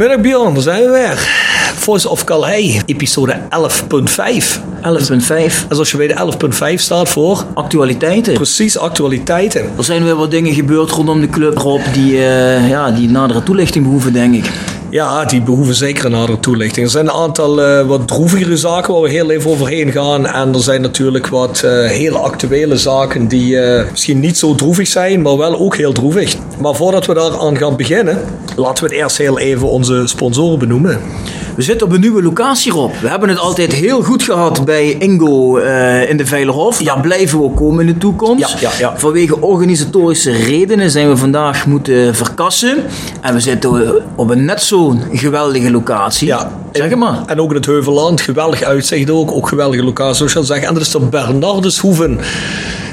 Goedemiddag Bjorn, daar zijn we weer. Voice of Calais, episode 11.5. 11.5. En zoals je weet, 11.5 staat voor Actualiteiten. precies actualiteiten. Er zijn weer wat dingen gebeurd rondom de club, Rob, die, eh, ja, die nadere toelichting behoeven, denk ik. Ja, die behoeven zeker een nadere toelichting. Er zijn een aantal eh, wat droevigere zaken waar we heel even overheen gaan. En er zijn natuurlijk wat eh, hele actuele zaken die eh, misschien niet zo droevig zijn, maar wel ook heel droevig. Maar voordat we daar aan gaan beginnen, laten we eerst heel even onze sponsoren benoemen. We zitten op een nieuwe locatie, Rob. We hebben het altijd heel goed gehad bij Ingo eh, in de Veilerhof. Daar blijven we ook komen in de toekomst. Ja, ja, ja. Vanwege organisatorische redenen zijn we vandaag moeten verkassen. En we zitten op een net zo'n geweldige locatie. Ja. Zeg maar. En ook in het Heuvelland, geweldig uitzicht ook, ook geweldige locatie zoals je al zegt. En dat is de Bernardeshoeven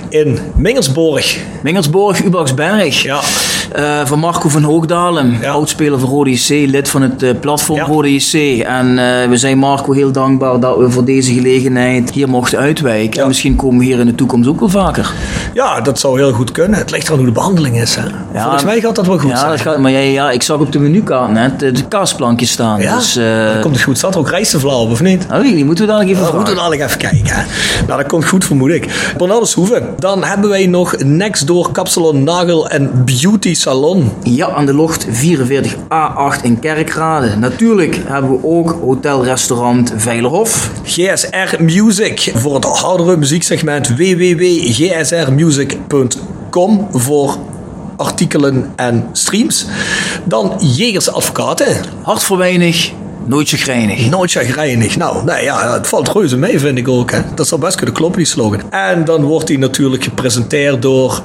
in Mingersborg. Mingersborg, Ubaksberg. Ja. Eh, van Marco van Hoogdalen, Ja. oudspeler van Rode JC, lid van het eh, platform Ja. Rode JC. En eh, we zijn Marco heel dankbaar dat we voor deze gelegenheid hier mochten uitwijken. En misschien komen we hier in de toekomst ook wel vaker. Ja, dat zou heel goed kunnen. Het ligt eraan hoe de behandeling is. Hè. Volgens mij gaat dat wel goed ja, zijn. dat gaat, maar jij, ja, ik zag op de menukaart net de kaasplankjes staan. Ja, Dus, dat komt het goed. Staat er ook rijstevla op, of niet? oh, die moeten we dadelijk even Dat moeten we dadelijk even kijken. hè. Nou, dat komt goed, vermoed ik. Bernardeshoeven. Dan hebben wij nog Next Door Kapsalon Nagel en Beauty Salon. Ja, aan de locht 44A8 in Kerkrade. Natuurlijk hebben we ook hotel-restaurant Veilerhof. GSR Music voor het hardere muzieksegment www.gsrmusic.com voor artikelen en streams. Dan Jegers Advocaten. Hart voor weinig, nooit chagrijnig. Nooit chagrijnig. Nou, nee, ja, het valt reuze mee, vind ik ook. Hè. Dat zou best kunnen kloppen, die slogan. En dan wordt die natuurlijk gepresenteerd door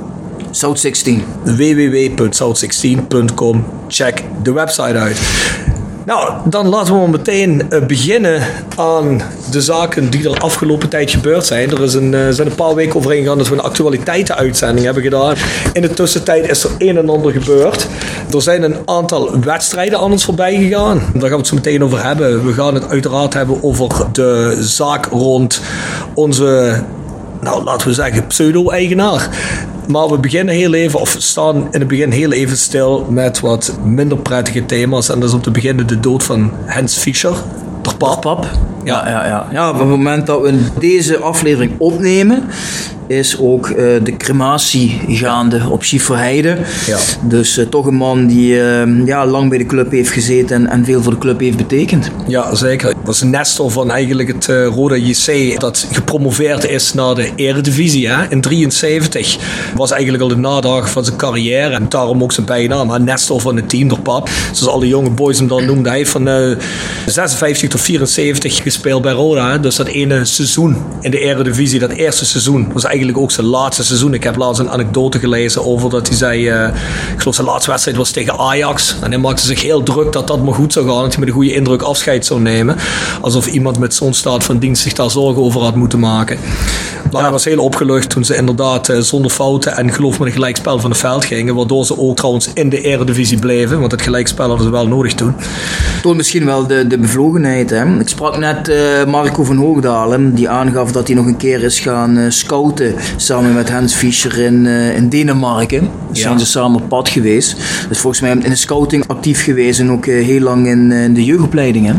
South 16. www.south16.com. Check de website uit. Nou, dan laten we meteen eh, beginnen aan de zaken die er afgelopen tijd gebeurd zijn. Er is een, eh, zijn een paar weken overheen gegaan dat we een actualiteitenuitzending hebben gedaan. In de tussentijd is er een en ander gebeurd. Er zijn een aantal wedstrijden aan ons voorbij gegaan. Daar gaan we het zo meteen over hebben. We gaan het uiteraard hebben over de zaak rond onze nou laten we zeggen, pseudo-eigenaar. Maar we beginnen heel even, of staan in het begin heel even stil met wat minder prettige thema's. En dat is om te beginnen de dood van Hans Fischer, de pap. Ja, ja, ja. ja, op het moment dat we deze aflevering opnemen, is ook eh, de crematie gaande op Schieferheide. Ja. Dus eh, toch een man die eh, ja, lang bij de club heeft gezeten en, en veel voor de club heeft betekend. Ja, zeker. Het was een nestor van eigenlijk het eh Roda JC dat gepromoveerd is naar de Eredivisie. Hè? In 73 was eigenlijk al de nadagen van zijn carrière en daarom ook zijn bijnaam. Hè? Nestor van het team door pap. Zoals alle jonge boys hem dan noemden. Hij heeft van eh 56 tot 74 gespeeld bij Roda. Dus dat ene seizoen in de Eredivisie, dat eerste seizoen, was eigenlijk ook zijn laatste seizoen. Ik heb laatst een anekdote gelezen over dat hij zei, eh, ik geloof zijn laatste wedstrijd was tegen Ajax. En hij maakte zich heel druk dat dat maar goed zou gaan. Dat hij met een goede indruk afscheid zou nemen. Alsof iemand met zo'n staat van dienst zich daar zorgen over had moeten maken. Maar hij was heel opgelucht toen ze inderdaad eh, zonder fouten en geloof met een gelijkspel van het veld gingen. Waardoor ze ook trouwens in de Eredivisie bleven. Want het gelijkspel hadden ze wel nodig toen. Toont misschien wel de, de bevlogenheid. Hè? Ik sprak net eh, Marco van Hoogdalen, die aangaf dat hij nog een keer is gaan eh, scouten samen met Hans Fischer in, eh, in Denemarken. Dus Ja. zijn ze samen op pad geweest. Dus volgens mij in de scouting actief geweest en ook heel lang in, in de jeugdopleiding. Hè?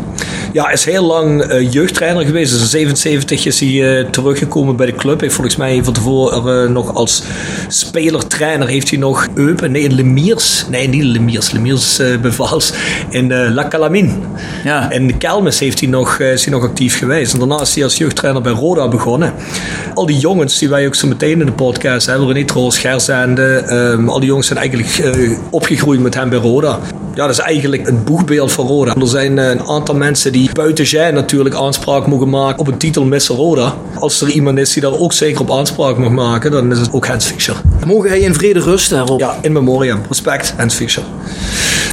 Ja, is heel lang jeugdtrainer geweest. Dus in 77 is hij teruggekomen bij de club. Heeft volgens mij van tevoren nog als speler-trainer heeft hij nog Eupen. Nee, in Lemiers. Nee, niet Lemiers. Lemiers bevals. In La Calamine. Ja. In Kelmis heeft hij nog, is nog actief geweest. En daarna is hij als jeugdtrainer bij Roda begonnen. Al die jongens die wij ook zo meteen in de podcast hebben. René Troos, Gerzende. ehm, al die jongens zijn eigenlijk eh, opgegroeid met hem bij Roda. Ja, dat is eigenlijk een boegbeeld van Roda. Er zijn eh, een aantal mensen die buiten jij natuurlijk aanspraak mogen maken op een titel Miss Roda. Als er iemand is die daar ook zeker op aanspraak mag maken, dan is het ook Hans Fischer. Mogen hij in vrede rusten daarop? Ja, in memoriam. Respect, Hans Fischer.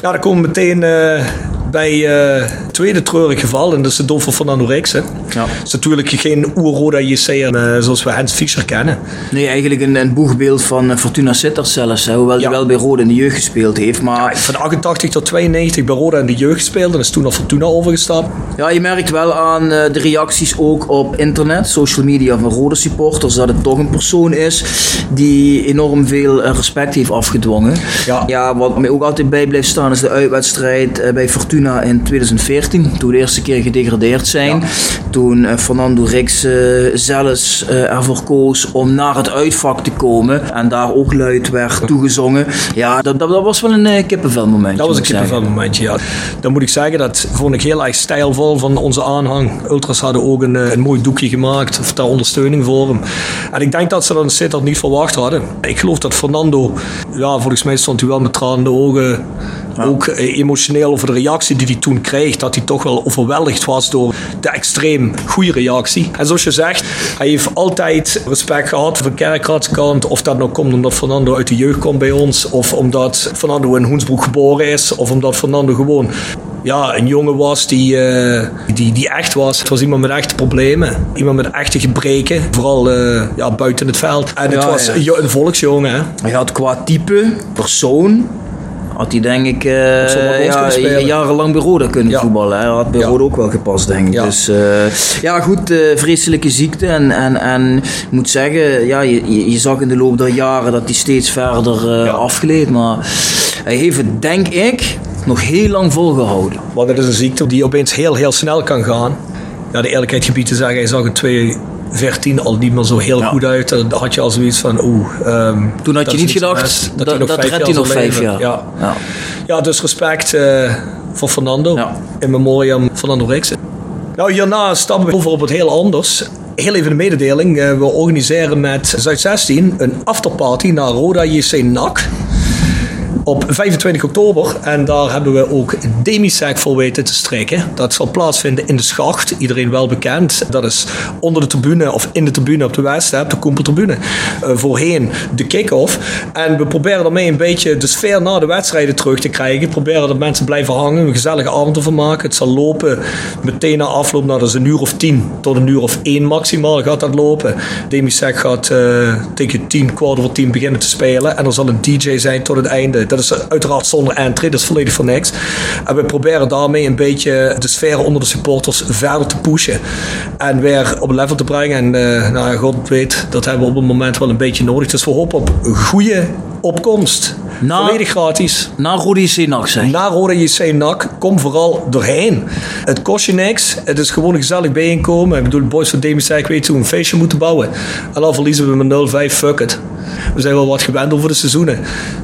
Ja, dan komen we meteen eh, bij eh, het tweede treurig geval. En dat is de dood van hè. Ja. Dat is natuurlijk geen oer-Roda JC'er uh, zoals we Hans Fischer kennen. Nee, eigenlijk een, een boegbeeld van eh, Fortuna Sittard zelfs. Hè, hoewel Ja. hij wel bij Rode in de jeugd gespeeld heeft. Maar Van 88 tot 92 bij Roda in de jeugd gespeeld. En is toen naar Fortuna overgestapt. Ja, je merkt wel aan eh, de reacties ook op internet, social media van rode supporters, dat het toch een persoon is die enorm veel eh, respect heeft afgedwongen. Ja. ja, wat mij ook altijd bij blijft staan is de uitwedstrijd eh, bij Fortuna Fortuna in 2014, toen we de eerste keer gedegradeerd zijn. Toen uh, Fernando Rix uh, zelfs uh, ervoor koos om naar het uitvak te komen en daar ook luid werd toegezongen. Ja, dat, dat, dat was wel een kippenvelmomentje. Dat was een kippenvelmomentje, ja. Dan moet ik zeggen, dat vond ik heel erg stijlvol van onze aanhang. Ultras hadden ook een, een mooi doekje gemaakt ter ondersteuning voor hem. En ik denk dat ze dat Sittard niet verwacht hadden. Ik geloof dat Fernando, ja, volgens mij stond hij wel met tranen in de ogen ook eh, emotioneel over de reactie die hij toen kreeg, dat hij toch wel overweldigd was door de extreem goede reactie. En zoals je zegt, hij heeft altijd respect gehad van Kerkratskant. Of dat nou komt omdat Fernando uit de jeugd komt bij ons, of omdat Fernando in Hoensbroek geboren is, of omdat Fernando gewoon ja, een jongen was die, uh, die, die echt was. Het was iemand met echte problemen. Iemand met echte gebreken. Vooral uh, ja, buiten het veld. En het was ja. een volksjongen. Hè? Hij had qua type, persoon, had hij denk ik uh, ja, jarenlang bij Roda kunnen ja. voetballen. Hij had bij ja. Roda ook wel gepast, denk ik. Ja. Dus uh, ja, goed, uh, vreselijke ziekte. En, en, en ik moet zeggen, ja, je, je zag in de loop der jaren dat hij steeds verder afgleed. Maar hij heeft het, denk ik, nog heel lang volgehouden. Want het is een ziekte die opeens heel, heel snel kan gaan. Ja, de eerlijkheid gebied te zeggen, hij zag in twee 14 al niet meer zo heel goed uit. Dan had je al zoiets van, oeh. Um, Toen had je niet gedacht, dat, dat, dat redt hij nog vijf jaar. Ja. Ja. ja, dus respect uh, voor Fernando. Ja. In memoriam Fernando Rix. Nou, hierna stappen we over op het heel anders. Heel even een mededeling. Uh, we organiseren met Zuid-16 een afterparty naar Roda JC NAC op 25 oktober. En daar hebben we ook Demisec voor weten te strikken. Dat zal plaatsvinden in de schacht. Iedereen wel bekend. Dat is onder de tribune of in de tribune op de West, de Koempeltribune. Uh, voorheen de kick-off. En we proberen daarmee een beetje de sfeer na de wedstrijden terug te krijgen. Proberen dat mensen blijven hangen. Een gezellige avond ervan maken. Het zal lopen meteen na afloop. Nou, dat is een uur of tien tot een uur of één maximaal gaat dat lopen. Demisec gaat uh, tegen tien, kwart over tien beginnen te spelen. En er zal een DJ zijn tot het einde. Dat is uiteraard zonder entry, dat is volledig voor niks. En we proberen daarmee een beetje de sfeer onder de supporters verder te pushen. En weer op een level te brengen. En uh, nou, God weet, dat hebben we op het moment wel een beetje nodig. Dus we hopen op goede opkomst. Na, Volledig gratis. Na Rode JC NAC zijn. Na Rode JC NAC. Kom vooral doorheen. Het kost je niks. Het is gewoon een gezellig bijeenkomen. Ik bedoel, boys van Demi zei, ik weet hoe we een feestje moeten bouwen. En dan verliezen we met 0-5. Fuck it. We zijn wel wat gewend over de seizoenen.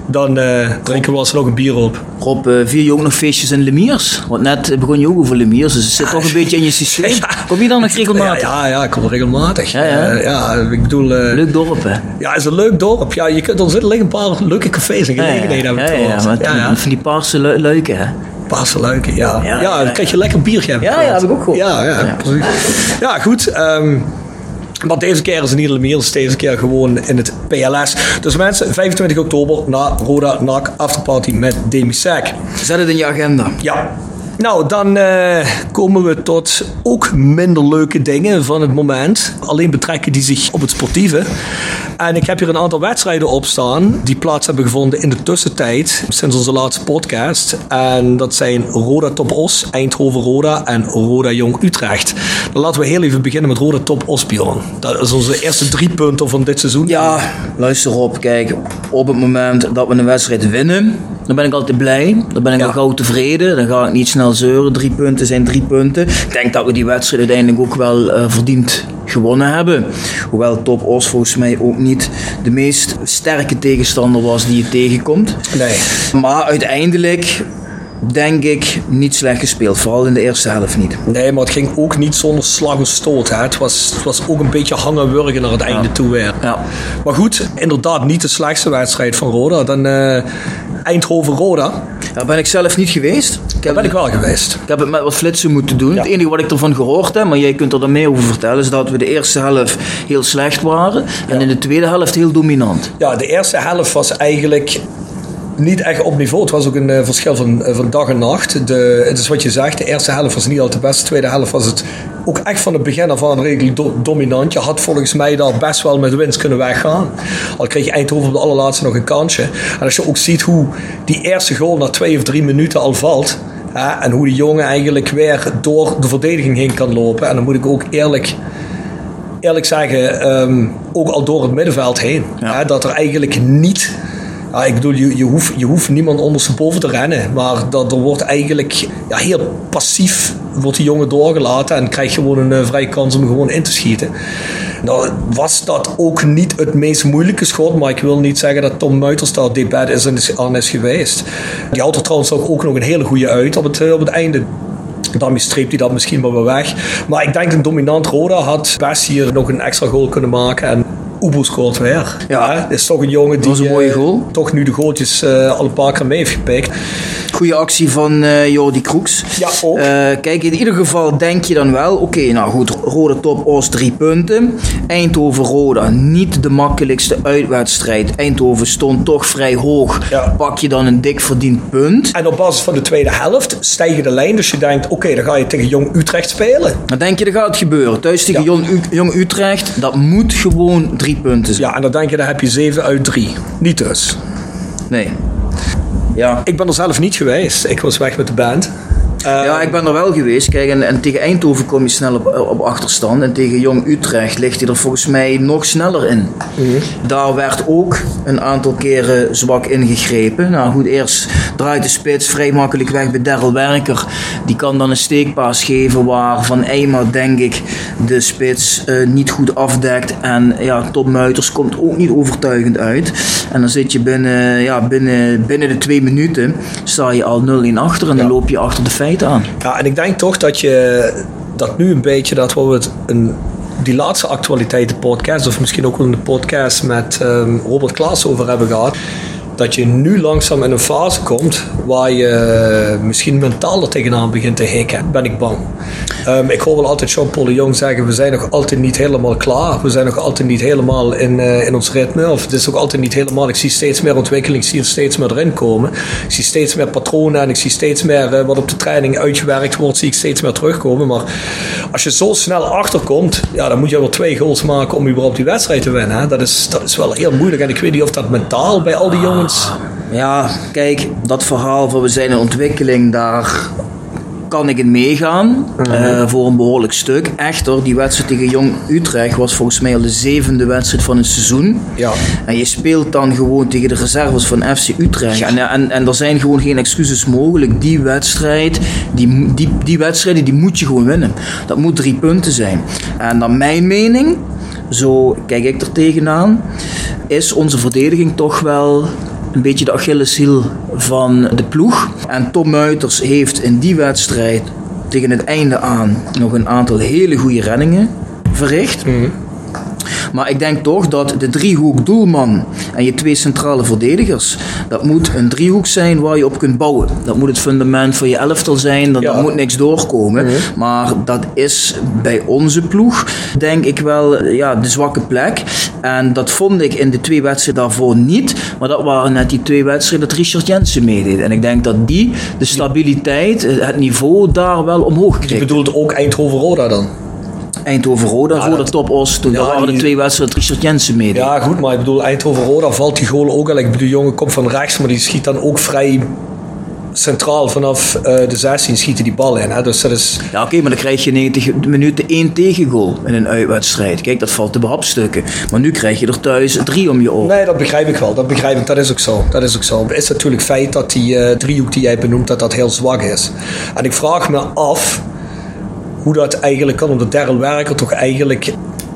Dan uh, drinken we alsnog een bier op. Rob, uh, vier je ook nog feestjes in Lemiers? Want net begon je ook over Lemiers, dus het zit toch een beetje in je systeem. Kom je dan nog regelmatig? Ja, ja, ik kom regelmatig. Ja, ja. Uh, ja ik bedoel... leuk dorp, hè? Ja, het is een leuk dorp. Ja, je kunt, er zitten liggen een paar leuke cafés en gelegenheden. Ja, ja, ja, ja, ja, van die paarse le leuken, hè? Paarse luiken, ja. Ja, ja, dan krijg je lekker biertje. Ja, ja, heb ik ook gehoord. Ja, ja, precies. Ja, goed. Um, maar deze keer is het niet Lemiers, deze keer gewoon in het PLS. Dus mensen, 25 oktober na Roda NAC Afterparty met Demisec. Zet het in je agenda. Ja. Nou, dan uh, komen we tot ook minder leuke dingen van het moment. Alleen betrekken die zich op het sportieve. En ik heb hier een aantal wedstrijden op staan die plaats hebben gevonden in de tussentijd sinds onze laatste podcast. En dat zijn Roda Top Os, Eindhoven Roda en Roda Jong Utrecht. Dan laten we heel even beginnen met Roda Top Os, Bjorn. Dat is onze eerste drie punten van dit seizoen. Ja, luister op. Kijk, op het moment dat we een wedstrijd winnen, dan ben ik altijd blij. Dan ben ik ja. al gauw tevreden. Dan ga ik niet snel zeuren. Drie punten zijn drie punten. Ik denk dat we die wedstrijd uiteindelijk ook wel uh, verdiend gewonnen hebben. Hoewel Top Os volgens mij ook niet de meest sterke tegenstander was die je tegenkomt. Nee. Maar uiteindelijk denk ik, niet slecht gespeeld. Vooral in de eerste helft niet. Nee, maar het ging ook niet zonder slag of stoot. Hè. Het, was, het was ook een beetje hangen wurgen naar het einde toe weer. Ja. Maar goed, inderdaad niet de slechtste wedstrijd van Roda. Dan uh, Eindhoven-Roda. Daar ben ik zelf niet geweest. Ik heb, ben ik wel geweest. Ik heb het met wat flitsen moeten doen. Ja. Het enige wat ik ervan gehoord heb, maar jij kunt er dan meer over vertellen, is dat we de eerste helft heel slecht waren. En in de tweede helft heel dominant. Ja, de eerste helft was eigenlijk niet echt op niveau. Het was ook een uh, verschil van, uh, van dag en nacht. De, het is wat je zegt, de eerste helft was niet altijd de beste. De tweede helft was het ook echt van het begin af aan redelijk do dominant. Je had volgens mij daar best wel met winst kunnen weggaan. Al kreeg je Eindhoven op de allerlaatste nog een kansje. En als je ook ziet hoe die eerste goal na twee of drie minuten al valt. Hè, en hoe die jongen eigenlijk weer door de verdediging heen kan lopen. En dan moet ik ook eerlijk eerlijk zeggen, um, ook al door het middenveld heen. Ja. Hè, dat er eigenlijk niet Ja, ik bedoel, je, je, hoeft, je hoeft niemand ondersteboven te rennen. Maar dat, er wordt eigenlijk ja, heel passief wordt die jongen doorgelaten en krijg je gewoon een uh, vrije kans om gewoon in te schieten. Nou was dat ook niet het meest moeilijke schot, maar ik wil niet zeggen dat Tom Muiters daar debat is aan is geweest. Die houdt er trouwens ook nog een hele goede uit op het, eh, op het einde. Daarmee streept hij dat misschien wel weg. Maar ik denk een dominant Roda had best hier nog een extra goal kunnen maken. En Oebo scoort weer. Ja. is toch een jongen die een mooie goal. Uh, toch nu de goaltjes uh, al een paar keer mee heeft gepikt. Goede actie van uh, Jordi Kroeks. Ja, ook. kijk, in ieder geval denk je dan wel, oké, nou goed, Rode top Oost drie punten. Eindhoven-Roda, niet de makkelijkste uitwedstrijd. Eindhoven stond toch vrij hoog. Ja. Pak je dan een dik verdiend punt. En op basis van de tweede helft stijgen de lijn. Dus je denkt, oké, dan ga je tegen Jong Utrecht spelen. Dan denk je, dat gaat gebeuren. Thuis tegen ja. Jong, Jong Utrecht, dat moet gewoon drie punten zijn. Ja, en dan denk je, dan heb je 7 uit 3. Niet dus. Nee. Ja. Ik ben er zelf niet geweest. Ik was weg met de band. Ja, ik ben er wel geweest. Kijk, en, en, tegen Eindhoven kom je snel op, op achterstand. En tegen Jong Utrecht ligt hij er volgens mij nog sneller in. Mhm. Daar werd ook een aantal keren zwak ingegrepen. Nou goed, eerst draait de spits vrij makkelijk weg bij Daryl Werker. Die kan dan een steekpaas geven waar Van Eyma, denk ik, de spits uh, niet goed afdekt. En ja, Tom Muiters komt ook niet overtuigend uit. En dan zit je binnen, ja, binnen, binnen de twee minuten, sta je al 0-1 achter en dan loop je achter de feiten Ja, en ik denk toch dat je dat nu een beetje, dat we het een, die laatste actualiteiten podcast, of misschien ook wel een podcast met um, Robert Klaas over hebben gehad dat je nu langzaam in een fase komt waar je misschien mentaal er tegenaan begint te hikken, ben ik bang. Um, ik hoor wel altijd Jean-Paul de Jong zeggen, we zijn nog altijd niet helemaal klaar. We zijn nog altijd niet helemaal in, uh, in ons ritme. Of het is ook altijd niet helemaal, ik zie steeds meer ontwikkeling, ik zie er steeds meer erin komen. Ik zie steeds meer patronen en ik zie steeds meer uh, wat op de training uitgewerkt wordt, zie ik steeds meer terugkomen. Maar als je zo snel achterkomt, ja, dan moet je wel twee goals maken om überhaupt die wedstrijd te winnen. Dat, is, dat is wel heel moeilijk en ik weet niet of dat mentaal bij al die ja, kijk, dat verhaal van we zijn in ontwikkeling, daar kan ik in meegaan mhm. eh, voor een behoorlijk stuk. Echter, die wedstrijd tegen Jong Utrecht was volgens mij al de zevende wedstrijd van het seizoen. Ja. En je speelt dan gewoon tegen de reserves van FC Utrecht. En, en, en er zijn gewoon geen excuses mogelijk. Die wedstrijd, die, die, die wedstrijden, die moet je gewoon winnen. Dat moet drie punten zijn. En naar mijn mening, zo kijk ik er tegenaan, is onze verdediging toch wel een beetje de Achilleshiel van de ploeg. En Tom Muiters heeft in die wedstrijd tegen het einde aan nog een aantal hele goede reddingen verricht. Mhm. Maar ik denk toch dat de driehoek doelman en je twee centrale verdedigers, dat moet een driehoek zijn waar je op kunt bouwen. Dat moet het fundament voor je elftal zijn, dat, ja. moet niks doorkomen. Mhm. Maar dat is bij onze ploeg, denk ik wel, ja, de zwakke plek. En dat vond ik in de twee wedstrijden daarvoor niet. Maar dat waren net die twee wedstrijden dat Richard Jensen meedeed. En ik denk dat die de stabiliteit, het niveau daar wel omhoog kreeg. Je bedoelt ook Eindhoven-Roda dan? Eindhoven-Roda, Roda Top-Os. Toen waren de twee wedstrijden Richard Jensen mee. Ja, goed, maar ik bedoel, Eindhoven-Roda valt die goal ook al. Ik bedoel, de jongen komt van rechts, maar die schiet dan ook vrij centraal vanaf uh, de 16 schieten die bal in. Hè? Dus dat is... Ja, oké, maar dan krijg je 90 minuten één tegengoal in een uitwedstrijd. Kijk, dat valt te behapstukken. Maar nu krijg je er thuis drie om je oren. Nee, dat begrijp ik wel. Dat begrijp ik. Dat is ook zo. Dat is ook zo. Het is natuurlijk feit dat die uh, driehoek die jij benoemt, dat dat heel zwak is. En ik vraag me af hoe dat eigenlijk kan, omdat Daryl Werker toch eigenlijk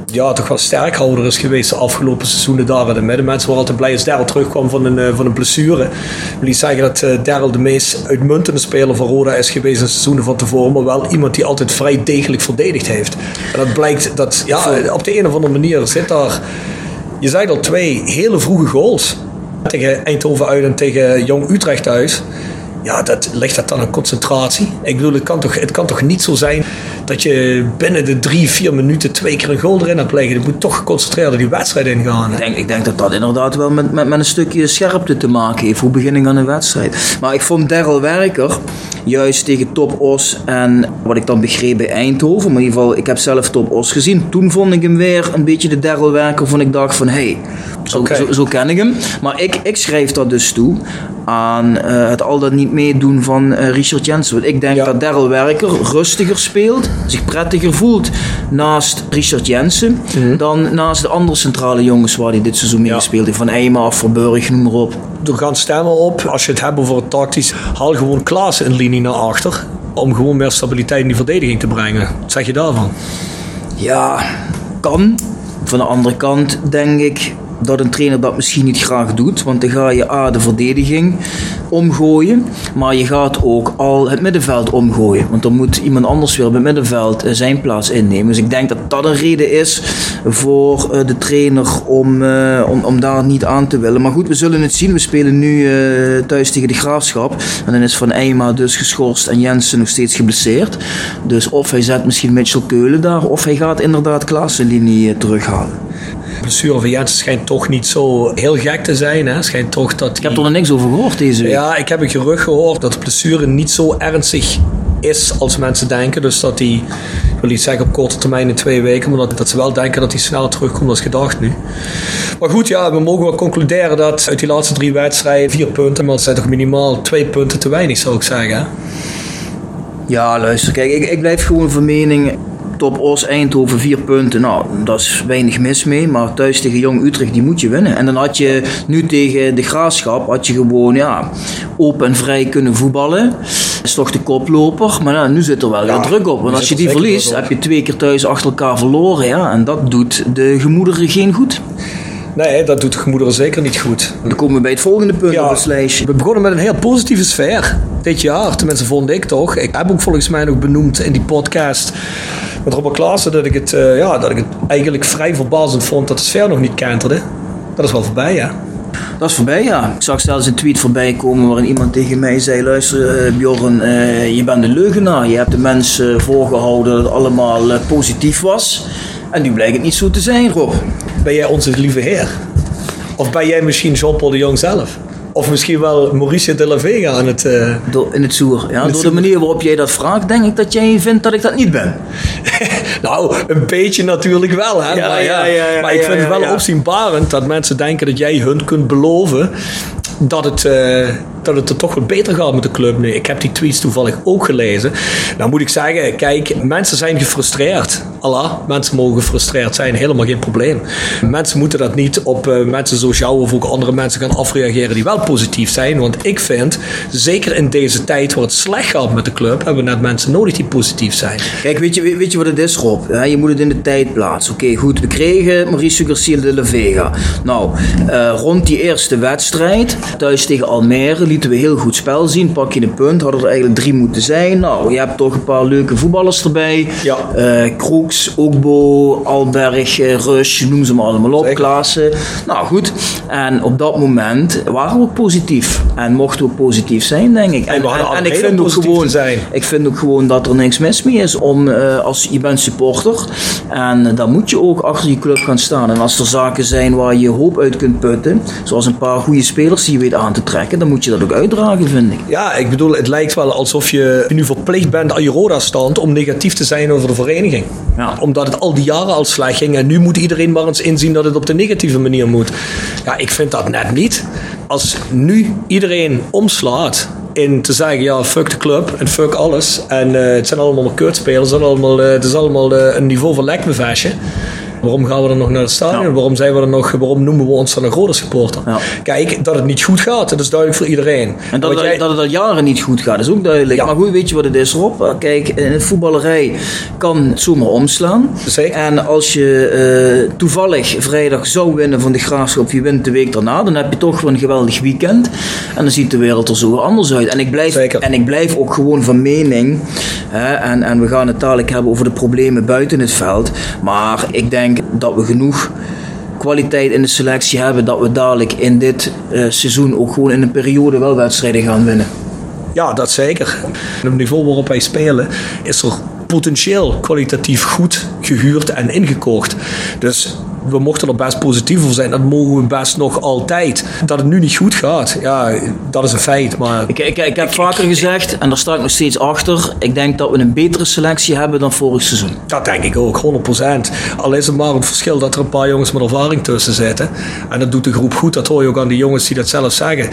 ja, toch wel sterkhouder is geweest de afgelopen seizoenen daar in de midden. Mensen waren altijd blij als Daryl terugkwam van een, eh, van een blessure. Ik wil zeggen dat uh, Daryl de meest uitmuntende speler van Roda is geweest in seizoenen van tevoren, maar wel iemand die altijd vrij degelijk verdedigd heeft. En dat blijkt dat, ja, op de een of andere manier zit daar, je zei al, twee hele vroege goals. Tegen Eindhoven uit en tegen Jong Utrecht uit ja, dat, ligt dat dan aan concentratie? Ik bedoel, het kan, toch, het kan toch niet zo zijn dat je binnen de drie, vier minuten twee keer een goal erin hebt leggen. Je moet toch geconcentreerd die wedstrijd ingaan. Ik denk, ik denk dat dat inderdaad wel met, met, met een stukje scherpte te maken heeft. Hoe begin ik aan een wedstrijd? Maar ik vond Daryl Werker juist tegen Top Os en wat ik dan begreep bij Eindhoven. Maar in ieder geval, ik heb zelf Top Os gezien. Toen vond ik hem weer een beetje de Daryl Werker van ik dacht van... Hey, Zo, zo, zo, ken ik hem. Maar ik, ik schrijf dat dus toe aan uh, het al dat niet meedoen van uh, Richard Jensen. Want ik denk dat Daryl Werker rustiger speelt, zich prettiger voelt naast Richard Jensen mm dan naast de andere centrale jongens waar hij dit seizoen mee gespeeld heeft. Van Eijma, Verburg, noem maar op. Er gaan stemmen op, als je het hebt over het tactisch, haal gewoon Klaas een linie naar achter. Om gewoon meer stabiliteit in die verdediging te brengen. Wat zeg je daarvan? Ja, kan. Van de andere kant denk ik dat een trainer dat misschien niet graag doet. Want dan ga je A, de verdediging omgooien. Maar je gaat ook al het middenveld omgooien. Want dan moet iemand anders weer op het middenveld eh, zijn plaats innemen. Dus ik denk dat dat een reden is voor eh, de trainer om, uh, om, om daar niet aan te willen. Maar goed, we zullen het zien. We spelen nu thuis tegen de Graafschap. En dan is Van Eijma dus geschorst en Jensen nog steeds geblesseerd. Dus of hij zet misschien Mitchell Keulen daar. Of hij gaat inderdaad Klaassen-linie terughalen. De blessure van Jensen schijnt toch niet zo heel gek te zijn. Hè? Schijnt toch dat ik heb er nog niks over gehoord deze week. Ja, ik heb een gerucht gehoord dat de blessure niet zo ernstig is als mensen denken. Dus dat hij, ik wil niet zeggen op korte termijn in twee weken, maar dat, dat ze wel denken dat hij sneller terugkomt dan gedacht nu. Maar goed, ja, we mogen wel concluderen dat uit die laatste drie wedstrijden vier punten, maar dat zijn toch minimaal twee punten te weinig, zou ik zeggen. Ja, luister, kijk, ik, ik blijf gewoon van mening Top Os Eindhoven vier punten. Nou, dat is weinig mis mee. Maar thuis tegen Jong Utrecht, die moet je winnen. En dan had je nu tegen de Graafschap, had je gewoon ja, open en vrij kunnen voetballen. Dat is toch de koploper. Maar ja, nu zit er wel weer druk op. Want als je die verliest, heb je twee keer thuis achter elkaar verloren. Ja, en dat doet de gemoederen geen goed. Nee, dat doet de gemoederen zeker niet goed. Dan komen we bij het volgende punt ja, op het lijstje. We begonnen met een heel positieve sfeer dit jaar. Tenminste, vond ik toch. Ik heb ook volgens mij nog benoemd in die podcast met Robert Klaassen dat ik het, uh, ja, dat ik het eigenlijk vrij verbazend vond dat de sfeer nog niet kenterde. Dat is wel voorbij, ja. Dat is voorbij, ja. Ik zag zelfs een tweet voorbij komen waarin iemand tegen mij zei: Luister, uh, Bjorn, uh, je bent een leugenaar. Je hebt de mensen voorgehouden dat het allemaal positief was. En nu blijkt het niet zo te zijn, Rob. Ben jij onze lieve heer? Of ben jij misschien Jean-Paul de Jong zelf? Of misschien wel Mauricio de la Vega aan het... Uh, in het zoer. Ja, door de manier waarop jij dat vraagt, denk ik dat jij vindt dat ik dat niet ben. nou, een beetje natuurlijk wel. Hè? maar, ja, maar ik vind het wel opzienbarend dat mensen denken dat jij hun kunt beloven dat het, uh, dat het er toch wat beter gaat met de club nu. Ik heb die tweets toevallig ook gelezen. Nou moet ik zeggen, kijk, mensen zijn gefrustreerd. Allah, mensen mogen gefrustreerd zijn, helemaal geen probleem. Mensen moeten dat niet op uh, mensen zoals jou of ook andere mensen gaan afreageren die wel positief zijn. Want ik vind, zeker in deze tijd waar het slecht gaat met de club, hebben we net mensen nodig die positief zijn. Kijk, weet je, weet je wat het is, Rob? je moet het in de tijd plaatsen. Oké, goed, we kregen Mauricio Garcia de la Vega. Nou, uh, rond die eerste wedstrijd Thuis tegen Almere lieten we heel goed spel zien. Pak je een punt, hadden er eigenlijk drie moeten zijn. Nou, je hebt toch een paar leuke voetballers erbij. Ja. Uh, Kroeks, Alberg, uh, Rush, noem ze maar allemaal op. Klaassen. Nou goed. En op dat moment waren we ook positief. En mochten we positief zijn, denk ik. En, en, ik vind ook gewoon, zijn. ik vind ook gewoon dat er niks mis mee is om uh, als je bent supporter. En dan moet je ook achter je club gaan staan. En als er zaken zijn waar je hoop uit kunt putten, zoals een paar goede spelers die je weet aan te trekken, dan moet je dat ook uitdragen, vind ik. Ja, ik bedoel, het lijkt wel alsof je nu verplicht bent aan je Roda-stand om negatief te zijn over de vereniging. Ja. Omdat het al die jaren al slecht ging en nu moet iedereen maar eens inzien dat het op de negatieve manier moet. Ja, ik vind dat net niet. Als nu iedereen omslaat in te zeggen, ja, fuck de club en fuck alles. En uh, het zijn allemaal maar kutspelers, het, allemaal, uh, het is allemaal uh, een niveau van lekbevestje. Waarom gaan we dan nog naar het stadion? Waarom, zijn we er nog, waarom noemen we ons dan een grote supporter? Kijk, dat het niet goed gaat, dat is duidelijk voor iedereen. En dat, het, dat het al jaren niet goed gaat, is ook duidelijk. Maar goed, weet je wat het is, Rob? Kijk, in het voetballerij kan het zomaar omslaan. Zeker. En als je uh, toevallig vrijdag zou winnen van de Graafschap, je wint de week daarna, dan heb je toch wel een geweldig weekend. En dan ziet de wereld er zo anders uit. En ik blijf, en ik blijf ook gewoon van mening, hè, en, en we gaan het dadelijk hebben over de problemen buiten het veld. Maar ik denk dat we genoeg kwaliteit in de selectie hebben dat we dadelijk in dit uh, seizoen ook gewoon in een periode wel wedstrijden gaan winnen. Ja, dat zeker. Op het niveau waarop wij spelen is er potentieel kwalitatief goed gehuurd en ingekocht. Dus we mochten er best positief voor zijn. Dat mogen we best nog altijd. Dat het nu niet goed gaat, ja, dat is een feit. Maar ik, ik, ik heb vaker gezegd, en daar sta ik nog steeds achter. Ik denk dat we een betere selectie hebben dan vorig seizoen. Dat denk ik ook, 100%. Al is het maar een verschil dat er een paar jongens met ervaring tussen zitten. En dat doet de groep goed. Dat hoor je ook aan die jongens die dat zelf zeggen.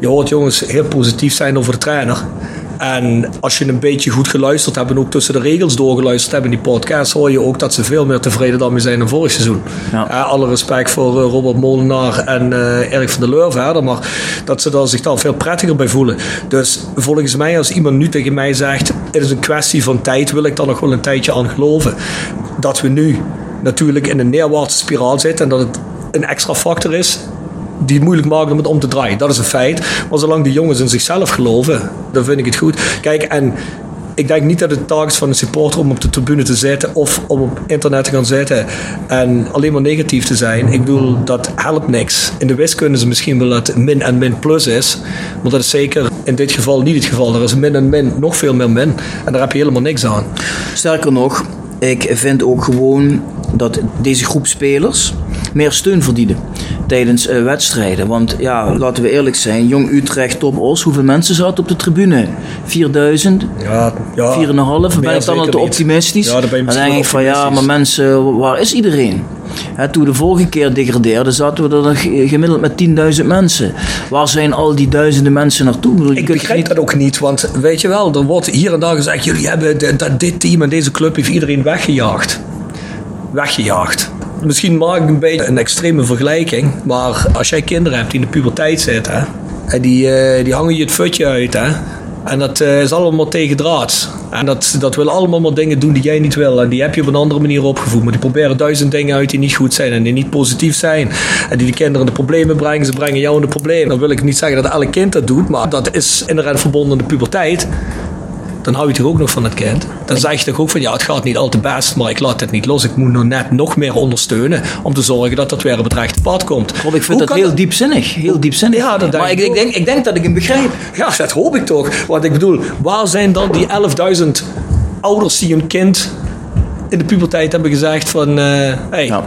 Je hoort jongens heel positief zijn over de trainer. En als je een beetje goed geluisterd hebt en ook tussen de regels doorgeluisterd hebt in die podcast, hoor je ook dat ze veel meer tevreden dan mee zijn dan vorig seizoen. Ja. Uh, alle respect voor uh, Robert Molenaar en uh, Erik van der Leur verder, maar dat ze daar zich dan veel prettiger bij voelen. Dus volgens mij, als iemand nu tegen mij zegt, het is een kwestie van tijd, wil ik daar nog wel een tijdje aan geloven. Dat we nu natuurlijk in een neerwaartse spiraal zitten en dat het een extra factor is die het moeilijk maken om het om te draaien. Dat is een feit. Maar zolang die jongens in zichzelf geloven, dan vind ik het goed. Kijk, en ik denk niet dat het taak is van een supporter om op de tribune te zitten of om op internet te gaan zitten en alleen maar negatief te zijn. Ik bedoel, dat helpt niks. In de wiskunde is misschien wel dat min en min plus is, maar dat is zeker in dit geval niet het geval. Er is min en min nog veel meer min en daar heb je helemaal niks aan. Sterker nog, ik vind ook gewoon dat deze groep spelers meer steun verdienen tijdens uh, wedstrijden. Want ja, laten we eerlijk zijn, Jong Utrecht, Top Os, hoeveel mensen zaten op de tribune? 4000? Ja, ja 4,5? Ben ik dan al te optimistisch? Ja, dan, ben je dan denk ik van ja, maar mensen, waar is iedereen? He, toen we de vorige keer degradeerden, zaten we er gemiddeld met 10.000 mensen. Waar zijn al die duizenden mensen naartoe? Ik, ik begrijp dat ook niet, want weet je wel, er wordt hier en daar gezegd: jullie hebben dit team en deze club heeft iedereen weggejaagd. Weggejaagd. Misschien maak ik een beetje een extreme vergelijking, maar als jij kinderen hebt die in de puberteit zitten en die, uh, die hangen je het futje uit, hè, en dat uh, is allemaal tegen draad. En dat, dat willen allemaal maar dingen doen die jij niet wil. En die heb je op een andere manier opgevoed. Maar die proberen duizend dingen uit die niet goed zijn en die niet positief zijn. En die de kinderen in de problemen brengen. Ze brengen jou in de problemen. Dan wil ik niet zeggen dat elk kind dat doet. Maar dat is inderdaad verbonden aan de puberteit dan hou je toch ook nog van het kind. Dan zeg je toch ook van ja, het gaat niet al te best, maar ik laat het niet los. Ik moet nog net nog meer ondersteunen om te zorgen dat dat weer op het rechte pad komt. Rob, ik vind Hoe dat heel diepzinnig. Heel diepzinnig. Ja, dat maar ik, ik, denk, ik denk dat ik hem begrijp. Ja, dat hoop ik toch. Want ik bedoel, waar zijn dan die 11.000 ouders die hun kind in de puberteit hebben gezegd van... Uh, hey, ja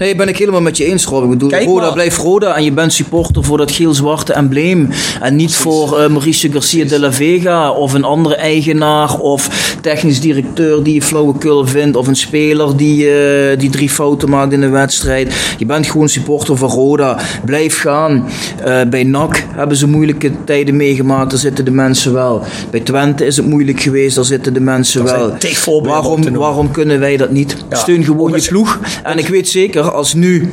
Nee, ben ik helemaal met je eens, Rob. Ik bedoel, Kijk Roda blijft Roda en je bent supporter voor dat geel-zwarte embleem. En niet voor uh, Mauricio Garcia de la Vega of een andere eigenaar of technisch directeur die je flauwekul vindt of een speler die, uh, die drie fouten maakt in een wedstrijd. Je bent gewoon supporter van Roda. Blijf gaan. Uh, bij NAC hebben ze moeilijke tijden meegemaakt. Daar zitten de mensen wel. Bij Twente is het moeilijk geweest. Daar zitten de mensen wel. Waarom, waarom kunnen wij dat niet? Steun gewoon je ploeg. En ik weet zeker als nu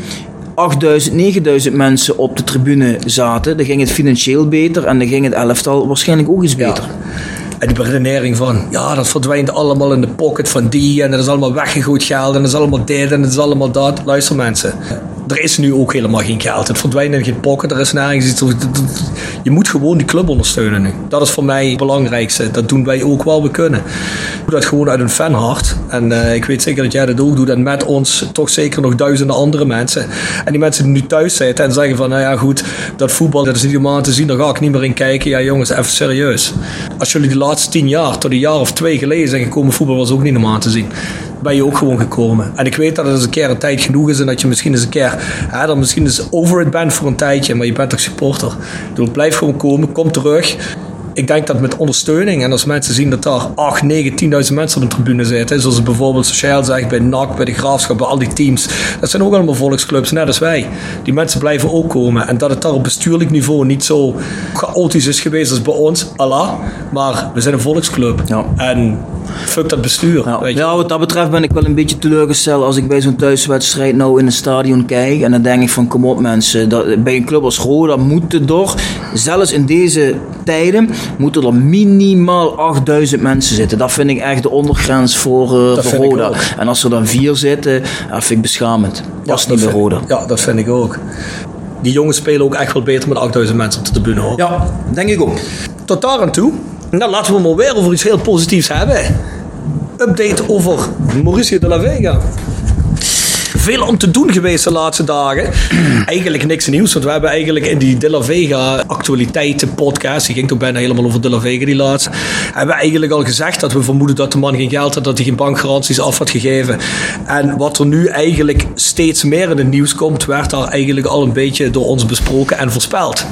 8000, 9000 mensen op de tribune zaten, dan ging het financieel beter en dan ging het elftal waarschijnlijk ook iets beter. En die redenering van, ja, dat verdwijnt allemaal in de pocket van die en dat is allemaal weggegooid geld en dat is allemaal dit en dat is allemaal dat. Luister mensen, er is nu ook helemaal geen geld. Het verdwijnt in geen pocket, er is nergens iets. Je moet gewoon die club ondersteunen nu. Dat is voor mij het belangrijkste. Dat doen wij ook wel we kunnen. Doe dat gewoon uit een fanhart. En uh, ik weet zeker dat jij dat ook doet. En met ons toch zeker nog duizenden andere mensen. En die mensen die nu thuis zitten en zeggen van, nou ja goed, dat voetbal dat is niet helemaal te zien, daar ga ik niet meer in kijken. Ja jongens, even serieus. Als jullie de laatste tien jaar, tot een jaar of twee geleden zijn gekomen, voetbal was ook niet normaal te zien ben je ook gewoon gekomen. En ik weet dat het eens een keer een tijd genoeg is en dat je misschien eens een keer, hè, dan misschien eens over het bent voor een tijdje, maar je bent toch supporter. Dus blijf gewoon komen, kom terug ik denk dat met ondersteuning en als mensen zien dat daar 8, 9, 10.000 mensen op de tribune zitten, zoals bijvoorbeeld Sociaal zegt bij NAC, bij de Graafschap, bij al die teams, dat zijn ook allemaal volksclubs, net als wij. Die mensen blijven ook komen en dat het daar op bestuurlijk niveau niet zo chaotisch is geweest als bij ons, Allah, maar we zijn een volksclub. Ja. En fuck dat bestuur. Ja. Weet je. ja, wat dat betreft ben ik wel een beetje teleurgesteld als ik bij zo'n thuiswedstrijd nou in een stadion kijk en dan denk ik van kom op mensen, dat, bij een club als Roda moeten door, zelfs in deze tijden, moeten er minimaal 8000 mensen zitten. Dat vind ik echt de ondergrens voor, uh, voor Roda. En als er dan vier zitten, dat vind ik beschamend. Dat is niet bij Roda. Ja, dat vind ik ook. Die jongens spelen ook echt wel beter met 8000 mensen op de tribune hoor. Ja, denk ik ook. Tot daar aan toe. Nou, laten we maar weer over iets heel positiefs hebben. Update over Mauricio de la Vega veel om te doen geweest de laatste dagen. eigenlijk niks nieuws, want we hebben eigenlijk in die De La Vega actualiteiten podcast, die ging toch bijna helemaal over De La Vega die laatste, hebben we eigenlijk al gezegd dat we vermoeden dat de man geen geld had, dat hij geen bankgaranties af had gegeven. En wat er nu eigenlijk steeds meer in het nieuws komt, werd daar eigenlijk al een beetje door ons besproken en voorspeld.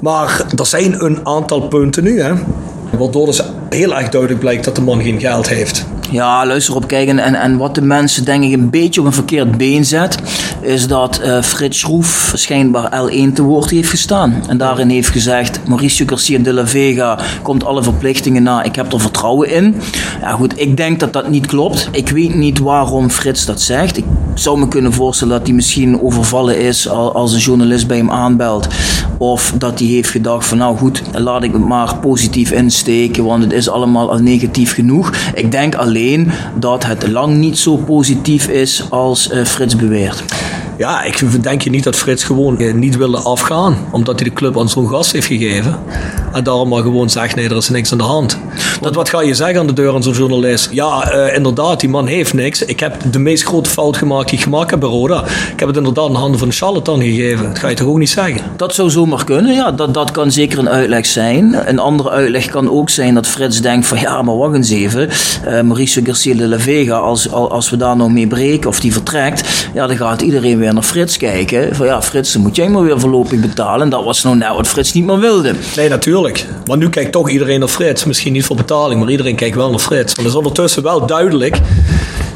Maar er zijn een aantal punten nu, hè, waardoor dus heel erg duidelijk blijkt dat de man geen geld heeft. Ja, luister op, kijken en, en wat de mensen denk ik een beetje op een verkeerd been zet, is dat uh, Frits Schroef schijnbaar L1 te woord heeft gestaan. En daarin heeft gezegd, Mauricio Garcia de la Vega komt alle verplichtingen na, ik heb er vertrouwen in. Ja goed, ik denk dat dat niet klopt. Ik weet niet waarom Frits dat zegt. Ik zou me kunnen voorstellen dat hij misschien overvallen is als een journalist bij hem aanbelt. Of dat hij heeft gedacht van nou goed, laat ik het maar positief insteken, want het is allemaal al negatief genoeg. Ik denk alleen dat het lang niet zo positief is als uh, Frits beweert. Ja, ik denk je niet dat Frits gewoon eh, niet wilde afgaan, omdat hij de club aan zo'n gast heeft gegeven. En daarom maar gewoon zegt, nee, er is niks aan de hand. Dat, wat ga je zeggen aan de deur aan zo'n journalist? Ja, uh, inderdaad, die man heeft niks. Ik heb de meest grote fout gemaakt die ik gemaakt heb bij Roda. Ik heb het inderdaad in de handen van een charlatan gegeven. Dat ga je toch ook niet zeggen? Dat zou zomaar kunnen, ja. Dat, dat kan zeker een uitleg zijn. Een andere uitleg kan ook zijn dat Frits denkt van, ja, maar wacht eens even. Uh, Mauricio Garcia de la Vega, als, als we daar nou mee breken of die vertrekt, ja, dan gaat iedereen weer naar Frits kijken. Van ja, Frits, dan moet jij maar weer voorlopig betalen. En dat was nou net wat Frits niet meer wilde. Nee, natuurlijk. Maar nu kijkt toch iedereen naar Frits. Misschien niet voor betaling, maar iedereen kijkt wel naar Frits. Want is ondertussen wel duidelijk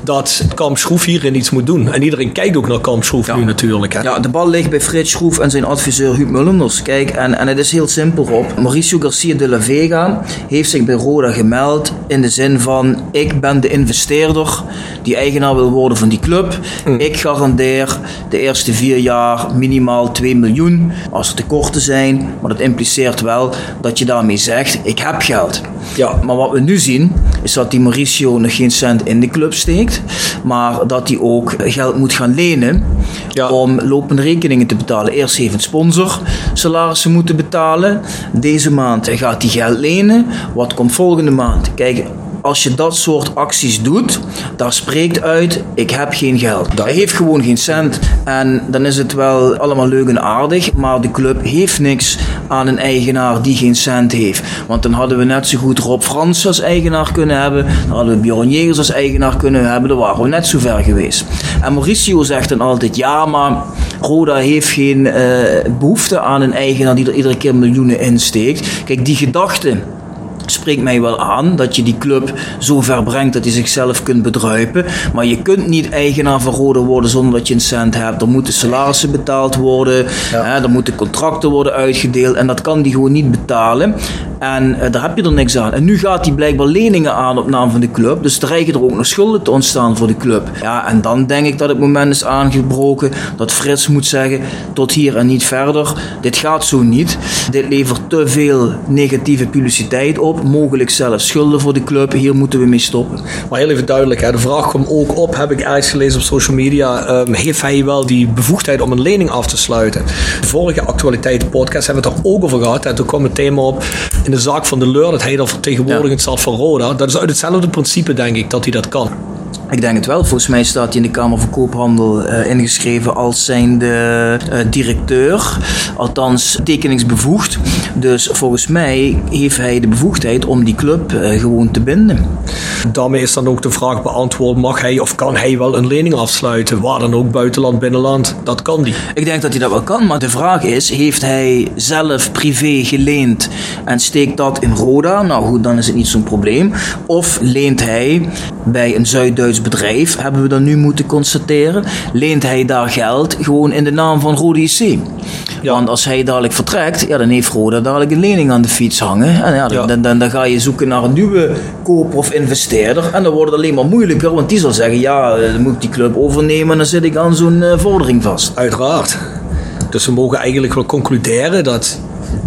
dat Kamp Schroef hierin iets moet doen. En iedereen kijkt ook naar Kamp Schroef nu natuurlijk. Hè. Ja, de bal ligt bij Frits Schroef en zijn adviseur Huub Mullenders. Kijk, en, en het is heel simpel op. Mauricio Garcia de la Vega heeft zich bij Roda gemeld in de zin van ik ben de investeerder die eigenaar wil worden van die club. Mm. Ik garandeer de eerste vier jaar minimaal 2 miljoen als er tekorten zijn. Maar dat impliceert wel dat je daarmee zegt ik heb geld. Ja. Maar wat we nu zien is dat die Mauricio nog geen cent in de club steekt maar dat hij ook geld moet gaan lenen om lopende rekeningen te betalen. Eerst heeft een sponsor salarissen moeten betalen. Deze maand gaat hij geld lenen. Wat komt volgende maand? Kijk, als je dat soort acties doet, daar spreekt uit: ik heb geen geld. Hij heeft gewoon geen cent. En dan is het wel allemaal leuk en aardig, maar de club heeft niks aan een eigenaar die geen cent heeft. Want dan hadden we net zo goed Rob Frans als eigenaar kunnen hebben. Dan hadden we Bjorn Jegers als eigenaar kunnen hebben. Dan waren we net zo ver geweest. En Mauricio zegt dan altijd: ja, maar Roda heeft geen uh, behoefte aan een eigenaar die er iedere keer miljoenen insteekt. Kijk, die gedachte spreekt mij wel aan dat je die club zo ver brengt dat hij zichzelf kunt bedruipen. Maar je kunt niet eigenaar van worden zonder dat je een cent hebt. Er moeten salarissen betaald worden, hè, er moeten contracten worden uitgedeeld en dat kan die gewoon niet betalen. En uh, daar heb je er niks aan. En nu gaat hij blijkbaar leningen aan op naam van de club. Dus dreigen er ook nog schulden te ontstaan voor de club. Ja, en dan denk ik dat het moment is aangebroken dat Frits moet zeggen: tot hier en niet verder. Dit gaat zo niet. Dit levert te veel negatieve publiciteit op mogelijk zelfs schulden voor de club. Hier moeten we mee stoppen. Maar heel even duidelijk, hè, de vraag kwam ook op, heb ik ergens gelezen op social media, um, heeft hij wel die bevoegdheid om een lening af te sluiten? De vorige actualiteit podcast hebben we het er ook over gehad. En toen kwam het thema op in de zaak van de Leur, dat hij dan vertegenwoordigend ja. zat van Roda. Dat is uit hetzelfde principe, denk ik, dat hij dat kan. Ik denk het wel. Volgens mij staat hij in de Kamer van Koophandel uh, ingeschreven als zijnde uh, directeur. Althans, tekeningsbevoegd. Dus volgens mij heeft hij de bevoegdheid om die club uh, gewoon te binden. Daarmee is dan ook de vraag beantwoord: mag hij of kan hij wel een lening afsluiten? Waar dan ook, buitenland, binnenland? Dat kan die. Ik denk dat hij dat wel kan, maar de vraag is: heeft hij zelf privé geleend en steekt dat in Roda? Nou goed, dan is het niet zo'n probleem. Of leent hij bij een Zuid-Duits bedrijf, hebben we dan nu moeten constateren, leent hij daar geld gewoon in de naam van Rode IC. Ja. Want als hij dadelijk vertrekt, ja, dan heeft Roda dadelijk een lening aan de fiets hangen. En ja, Dan, dan, dan, ga je zoeken naar een nieuwe koper of investeerder. En dan wordt het alleen maar moeilijker, want die zal zeggen, ja, eh, dan moet ik die club overnemen en dan zit ik aan zo'n uh, vordering vast. Uiteraard. Dus we mogen eigenlijk wel concluderen dat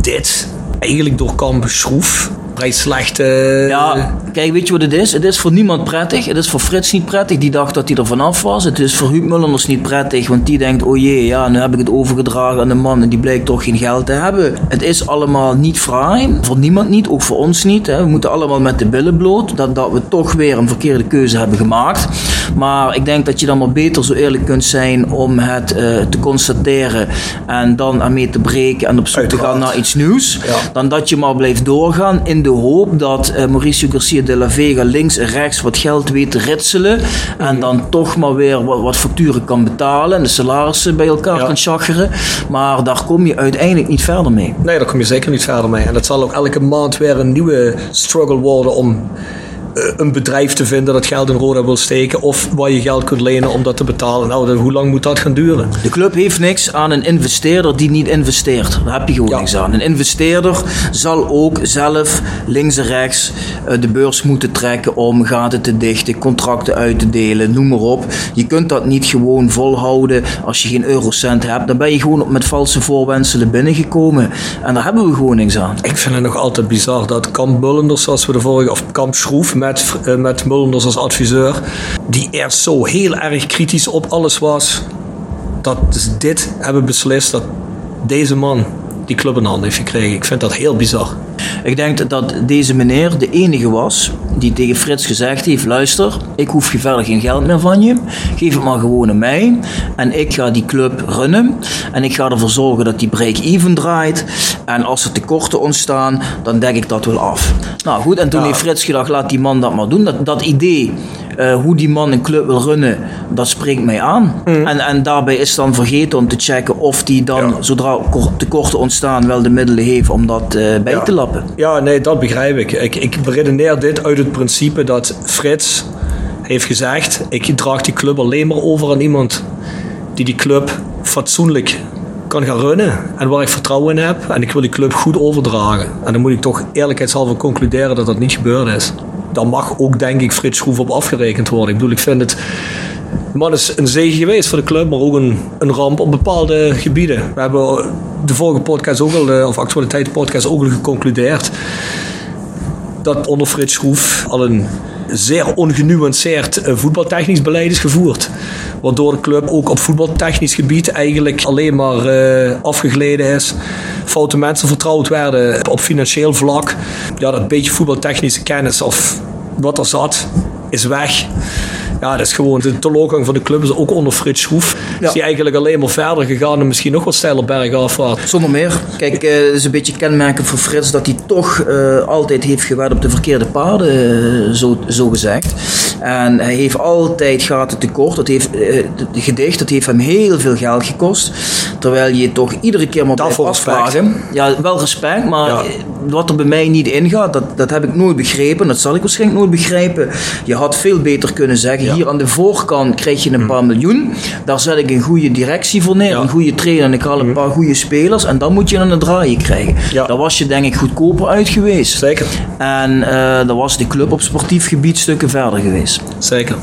dit eigenlijk door Kamp Schroef vrij slechte ja Kijk, weet je wat het is? Het is voor niemand prettig. Het is voor Frits niet prettig. Die dacht dat hij er vanaf was. Het is voor Huub Mullenders niet prettig. Want die denkt, oh jee, ja, nu heb ik het overgedragen aan de man. En die blijkt toch geen geld te hebben. Het is allemaal niet fraai. Voor niemand niet. Ook voor ons niet. Hè. We moeten allemaal met de billen bloot. Dat, dat we toch weer een verkeerde keuze hebben gemaakt. Maar ik denk dat je dan maar beter zo eerlijk kunt zijn om het uh, te constateren. En dan ermee te breken en op zoek te gaan naar iets nieuws. Dan dat je maar blijft doorgaan in de hoop dat uh, Mauricio Garcia de la Vega links en rechts wat geld weet te ritselen. En dan toch maar weer wat, wat facturen kan betalen. En de salarissen bij elkaar kan chacheren. Maar daar kom je uiteindelijk niet verder mee. Nee, daar kom je zeker niet verder mee. En dat zal ook elke maand weer een nieuwe struggle worden om een bedrijf te vinden dat geld in Roda wil steken of waar je geld kunt lenen om dat te betalen. Nou, hoe lang moet dat gaan duren? De club heeft niks aan een investeerder die niet investeert. Daar heb je gewoon niks aan. Een investeerder zal ook zelf links en rechts eh, de beurs moeten trekken om gaten te dichten, contracten uit te delen, noem maar op. Je kunt dat niet gewoon volhouden als je geen eurocent hebt. Dan ben je gewoon met valse voorwenselen binnengekomen. En daar hebben we gewoon niks aan. Ik vind het nog altijd bizar dat Kamp Mullenders, zoals we de vorige, of Kamp Schroef, met, uh, met Mullenders als adviseur, die eerst zo heel erg kritisch op alles was, dat ze dit hebben beslist dat deze man die club in handen heeft gekregen. Ik vind dat heel bizar. Ik denk dat deze meneer de enige was die tegen Frits gezegd heeft: luister, ik hoef je verder geen geld meer van je. Geef het maar gewoon aan mij. En ik ga die club runnen. En ik ga ervoor zorgen dat die break-even draait. En als er tekorten ontstaan, dan dek ik dat wel af. Nou goed, en toen heeft Frits gedacht: laat die man dat maar doen. Dat, dat idee uh, hoe die man een club wil runnen, dat spreekt mij aan. Mm. En, en daarbij is dan vergeten om te checken of die dan, ja. zodra tekorten ontstaan, wel de middelen heeft om dat uh, bij ja. te lappen. Ja, nee, dat begrijp ik. ik. Ik redeneer dit uit het principe dat Frits heeft gezegd: ik draag die club alleen maar over aan iemand die die club fatsoenlijk kan gaan runnen en waar ik vertrouwen in heb. En ik wil die club goed overdragen. En dan moet ik toch eerlijkheidshalve concluderen dat dat niet gebeurd is daar mag ook, denk ik, Frits Schroef op afgerekend worden. Ik bedoel, ik vind het. De man is een zegen geweest voor de club, maar ook een, een ramp op bepaalde gebieden. We hebben de vorige podcast ook al, of actualiteitspodcast ook al geconcludeerd. Dat onder Frits Schroef al een zeer ongenuanceerd eh, voetbaltechnisch beleid is gevoerd. Waardoor de club ook op voetbaltechnisch gebied eigenlijk alleen maar uh, afgegleden is. Foute mensen vertrouwd werden op financieel vlak. Ja, dat beetje voetbaltechnische kennis of wat er zat, is weg. Ja, dat is gewoon de teleurgang van de club is ook onder Frits Schroef. Is die eigenlijk alleen maar verder gegaan en misschien nog wat steiler bergafwaarts. Zonder meer. Kijk, uh, het is een beetje kenmerkend voor Frits dat hij toch uh, altijd heeft gewerkt op de verkeerde paarden, uh, zo, zo gezegd. En hij heeft altijd gaten tekort. Dat heeft, uh, gedicht, dat heeft hem heel veel geld gekost. Terwijl je toch iedere keer moet afvragen. Ja, wel respect, maar ja. wat er bij mij niet ingaat, dat, dat heb ik nooit begrepen. Dat zal ik waarschijnlijk nooit begrijpen. Je had veel beter kunnen zeggen, ja. hier aan de voorkant krijg je een paar miljoen. Daar zet ik een goede directie voor neer, een goede trainer en ik haal een paar goede spelers. En dan moet je het draaien krijgen. Daar was je denk ik goedkoper uit geweest. Zeker. En uh, daar was de club op sportief gebied stukken verder geweest. Zeker.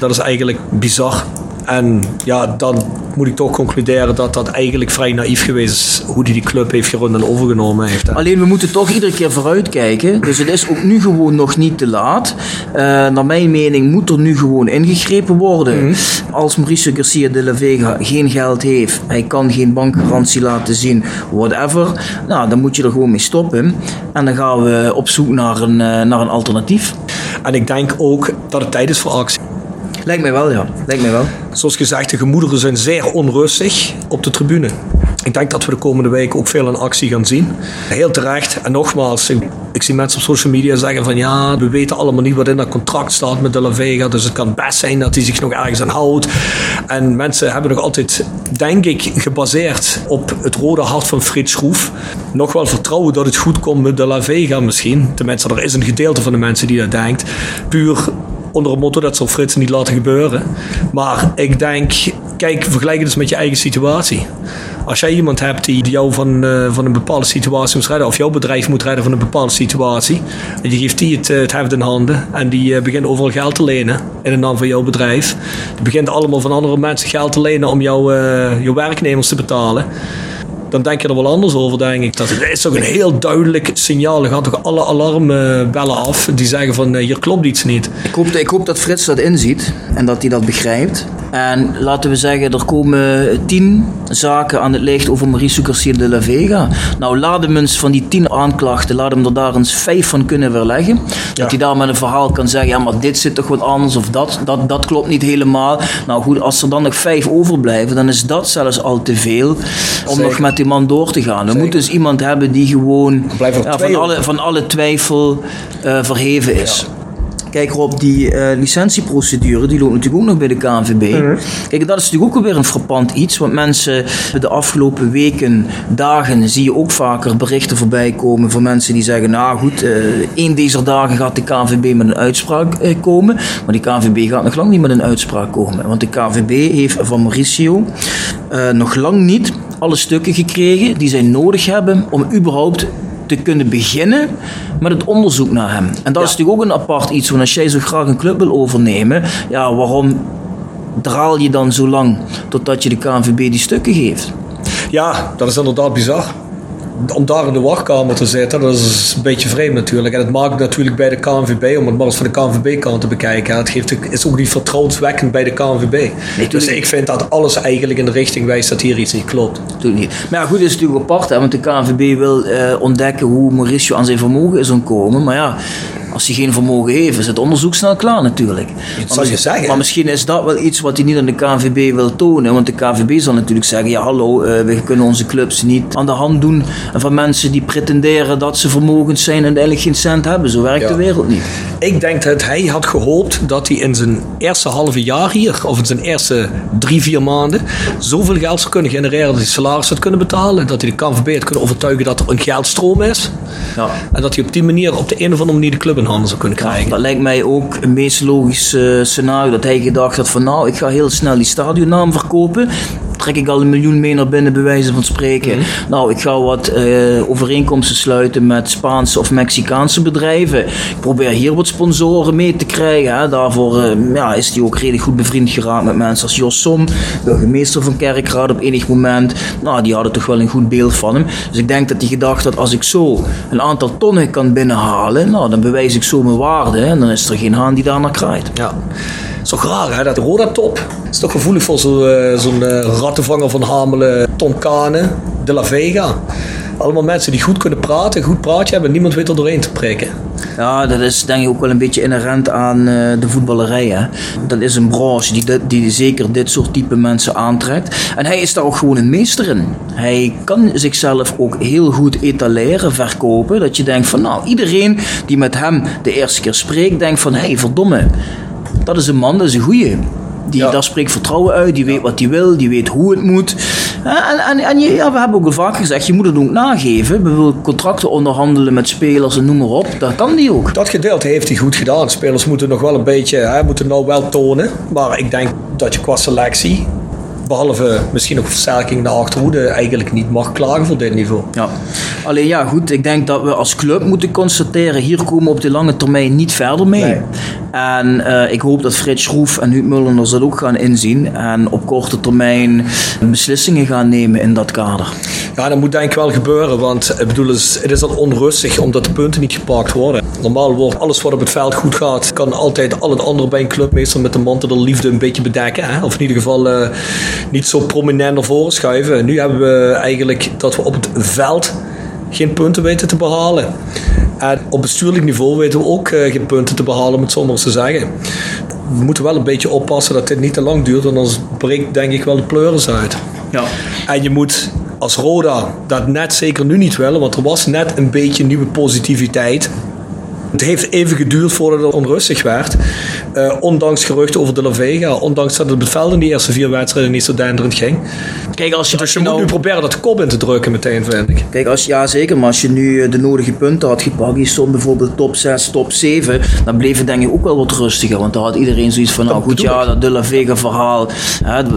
Dat is eigenlijk bizar. En ja, dan moet ik toch concluderen dat dat eigenlijk vrij naïef geweest is hoe die die club heeft gerund en overgenomen heeft. Alleen we moeten toch iedere keer vooruitkijken. Dus het is ook nu gewoon nog niet te laat. Uh, naar mijn mening moet er nu gewoon ingegrepen worden. Mm -hmm. Als Mauricio Garcia de la Vega geen geld heeft, hij kan geen bankgarantie laten zien, whatever. Nou, dan moet je er gewoon mee stoppen. En dan gaan we op zoek naar een, uh, naar een alternatief. En ik denk ook dat het tijd is voor actie. Lijkt mij wel, ja. Lijkt mij wel. Zoals gezegd, de gemoederen zijn zeer onrustig op de tribune. Ik denk dat we de komende weken ook veel in actie gaan zien. Heel terecht. En nogmaals, ik, ik, zie mensen op social media zeggen van ja, we weten allemaal niet wat in dat contract staat met De La Vega. Dus het kan best zijn dat hij zich nog ergens aan houdt. En mensen hebben nog altijd, denk ik, gebaseerd op het rode hart van Frits Schroef. Nog wel vertrouwen dat het goed komt met De La Vega misschien. Tenminste, er is een gedeelte van de mensen die dat denkt. Puur onder het motto dat zal Frits niet laten gebeuren. Maar ik denk, kijk, vergelijk het eens met je eigen situatie. Als jij iemand hebt die jou van, uh, van een bepaalde situatie moet redden, of jouw bedrijf moet redden van een bepaalde situatie, en je geeft die het, het heft in handen en die uh, begint overal geld te lenen in de naam van jouw bedrijf. Die begint allemaal van andere mensen geld te lenen om jouw, jouw werknemers te betalen dan denk je er wel anders over, denk ik. Dat is toch een heel duidelijk signaal. Er gaan toch alle alarmbellen af die zeggen van hier klopt iets niet. Ik hoop, ik hoop dat Frits dat inziet en dat hij dat begrijpt. En laten we zeggen, er komen tien zaken aan het licht over Mauricio Garcia de la Vega. Nou, laat hem eens van die tien aanklachten, laat hem er daar eens vijf van kunnen weerleggen. Dat hij daar met een verhaal kan zeggen, ja, maar dit zit toch wat anders of dat, dat, dat klopt niet helemaal. Nou goed, als er dan nog vijf overblijven, dan is dat zelfs al te veel om nog met die man door te gaan. We moeten dus iemand hebben die gewoon ja, van, alle, van alle twijfel uh, verheven is. Kijk Rob, die uh, licentieprocedure die loopt natuurlijk ook nog bij de KNVB. Mhm. Kijk, dat is natuurlijk ook weer een frappant iets. Want mensen de afgelopen weken, dagen, zie je ook vaker berichten voorbij komen van mensen die zeggen: Nou goed, uh, één deze dagen gaat de KNVB met een uitspraak uh, komen. Maar die KNVB gaat nog lang niet met een uitspraak komen. Want de KNVB heeft van Mauricio nog lang niet alle stukken gekregen die zij nodig hebben om überhaupt te kunnen beginnen met het onderzoek naar hem. En dat is natuurlijk ook een apart iets, want als jij zo graag een club wil overnemen, ja, waarom draal je dan zo lang totdat je de KNVB die stukken geeft? Ja, dat is inderdaad bizar om daar in de wachtkamer te zitten, dat is een beetje vreemd natuurlijk. En het maakt natuurlijk bij de KNVB, om het maar eens van de KNVB-kant te bekijken, het geeft, is ook niet vertrouwenswekkend bij de KNVB. dus ik vind dat alles eigenlijk in de richting wijst dat hier iets niet klopt. Natuurlijk niet. Maar ja, goed, het is natuurlijk apart, hè, want de KNVB wil eh, ontdekken hoe Mauricio aan zijn vermogen is ontkomen. Maar ja, als hij geen vermogen heeft, is het onderzoek snel klaar natuurlijk. Dat zal je zeggen. Maar misschien is dat wel iets wat hij niet aan de KNVB wil tonen. Want de KNVB zal natuurlijk zeggen, ja hallo, uh, we kunnen onze clubs niet aan de hand doen van mensen die pretenderen dat ze vermogend zijn en eigenlijk geen cent hebben. Zo werkt de wereld niet. Ik denk dat hij had gehoopt dat hij in zijn eerste halve jaar hier, of in zijn eerste drie, vier maanden, zoveel geld zou kunnen genereren dat hij salaris had kunnen betalen. Dat hij de KNVB had kunnen overtuigen dat er een geldstroom is. Ja. En dat hij op die manier, op de een of andere manier, de club in handen zou kunnen krijgen. dat lijkt mij ook een meest logische scenario. Dat hij gedacht had van nou, ik ga heel snel die stadionnaam verkopen trek ik al een miljoen mee naar binnen, bij wijze van spreken. Mhm. Nou, ik ga wat uh, overeenkomsten sluiten met Spaanse of Mexicaanse bedrijven. Ik probeer hier wat sponsoren mee te krijgen. Hè. Daarvoor uh, ja, is hij ook redelijk goed bevriend geraakt met mensen als Jos Som, burgemeester van Kerkraad op enig moment. Nou, die hadden toch wel een goed beeld van hem. Dus ik denk dat hij gedacht had, als ik zo een aantal tonnen kan binnenhalen, nou, dan bewijs ik zo mijn waarde. En dan is er geen haan die daar naar kraait. Ja is toch raar, hè? Dat Roda top. is toch gevoelig voor eh, zo'n uh, rattenvanger van Hamelen, Tonkane, De La Vega. Allemaal mensen die goed kunnen praten, goed praatje hebben. Niemand weet er doorheen te prikken. Ja, dat is denk ik ook wel een beetje inherent aan uh, de voetballerij. Hè? Dat is een branche die, die zeker dit soort type mensen aantrekt. En hij is daar ook gewoon een meester in. Hij kan zichzelf ook heel goed etaleren, verkopen. Dat je denkt van nou, iedereen die met hem de eerste keer spreekt, denkt van hé, hey, verdomme dat is een man, dat is een goeie. Die, Daar spreekt vertrouwen uit, die weet wat hij wil, die weet hoe het moet. En, en, en ja, we hebben ook al vaak gezegd, je moet het ook nageven. We willen contracten onderhandelen met spelers en noem maar op. Dat kan die ook. Dat gedeelte heeft hij goed gedaan. Spelers moeten nog wel een beetje, hè, moeten nou wel tonen. Maar ik denk dat je qua selectie behalve misschien nog versterking de achterhoede, eigenlijk niet mag klagen voor dit niveau. Ja. Alleen ja, goed, ik denk dat we als club moeten constateren, hier komen we op de lange termijn niet verder mee. En uh, ik hoop dat Frits Schroef en Huub Mullenders dat ook gaan inzien en op korte termijn beslissingen gaan nemen in dat kader. Ja, dat moet denk ik wel gebeuren, want ik bedoel, het is al onrustig omdat de punten niet gepakt worden. Normaal wordt alles wat op het veld goed gaat, kan altijd al het andere bij een club meestal met de mantel de liefde een beetje bedekken. Hè? Of in ieder geval uh, niet zo prominent naar voren schuiven. Nu hebben we eigenlijk dat we op het veld geen punten weten te behalen. En op bestuurlijk niveau weten we ook uh, geen punten te behalen, om het zo maar te zeggen. We moeten wel een beetje oppassen dat dit niet te lang duurt, want anders breekt denk ik wel de pleuris uit. Ja. En je moet als Roda dat net zeker nu niet willen, want er was net een beetje nieuwe positiviteit. Het heeft even geduurd voordat het onrustig werd. Uh, ondanks geruchten over de La Vega. Ondanks dat het in die eerste vier wedstrijden niet zo denderend ging. Kijk, als je, dus je, moet nou... nu proberen dat kop in te drukken meteen, vind ik. Kijk, als, ja zeker. Maar als je nu eh, de nodige punten had gepakt. Je stond bijvoorbeeld top 6, top 7. Dan bleef het denk ik ook wel wat rustiger. Want dan had iedereen zoiets van, nou goed, ja, dat de La Vega verhaal.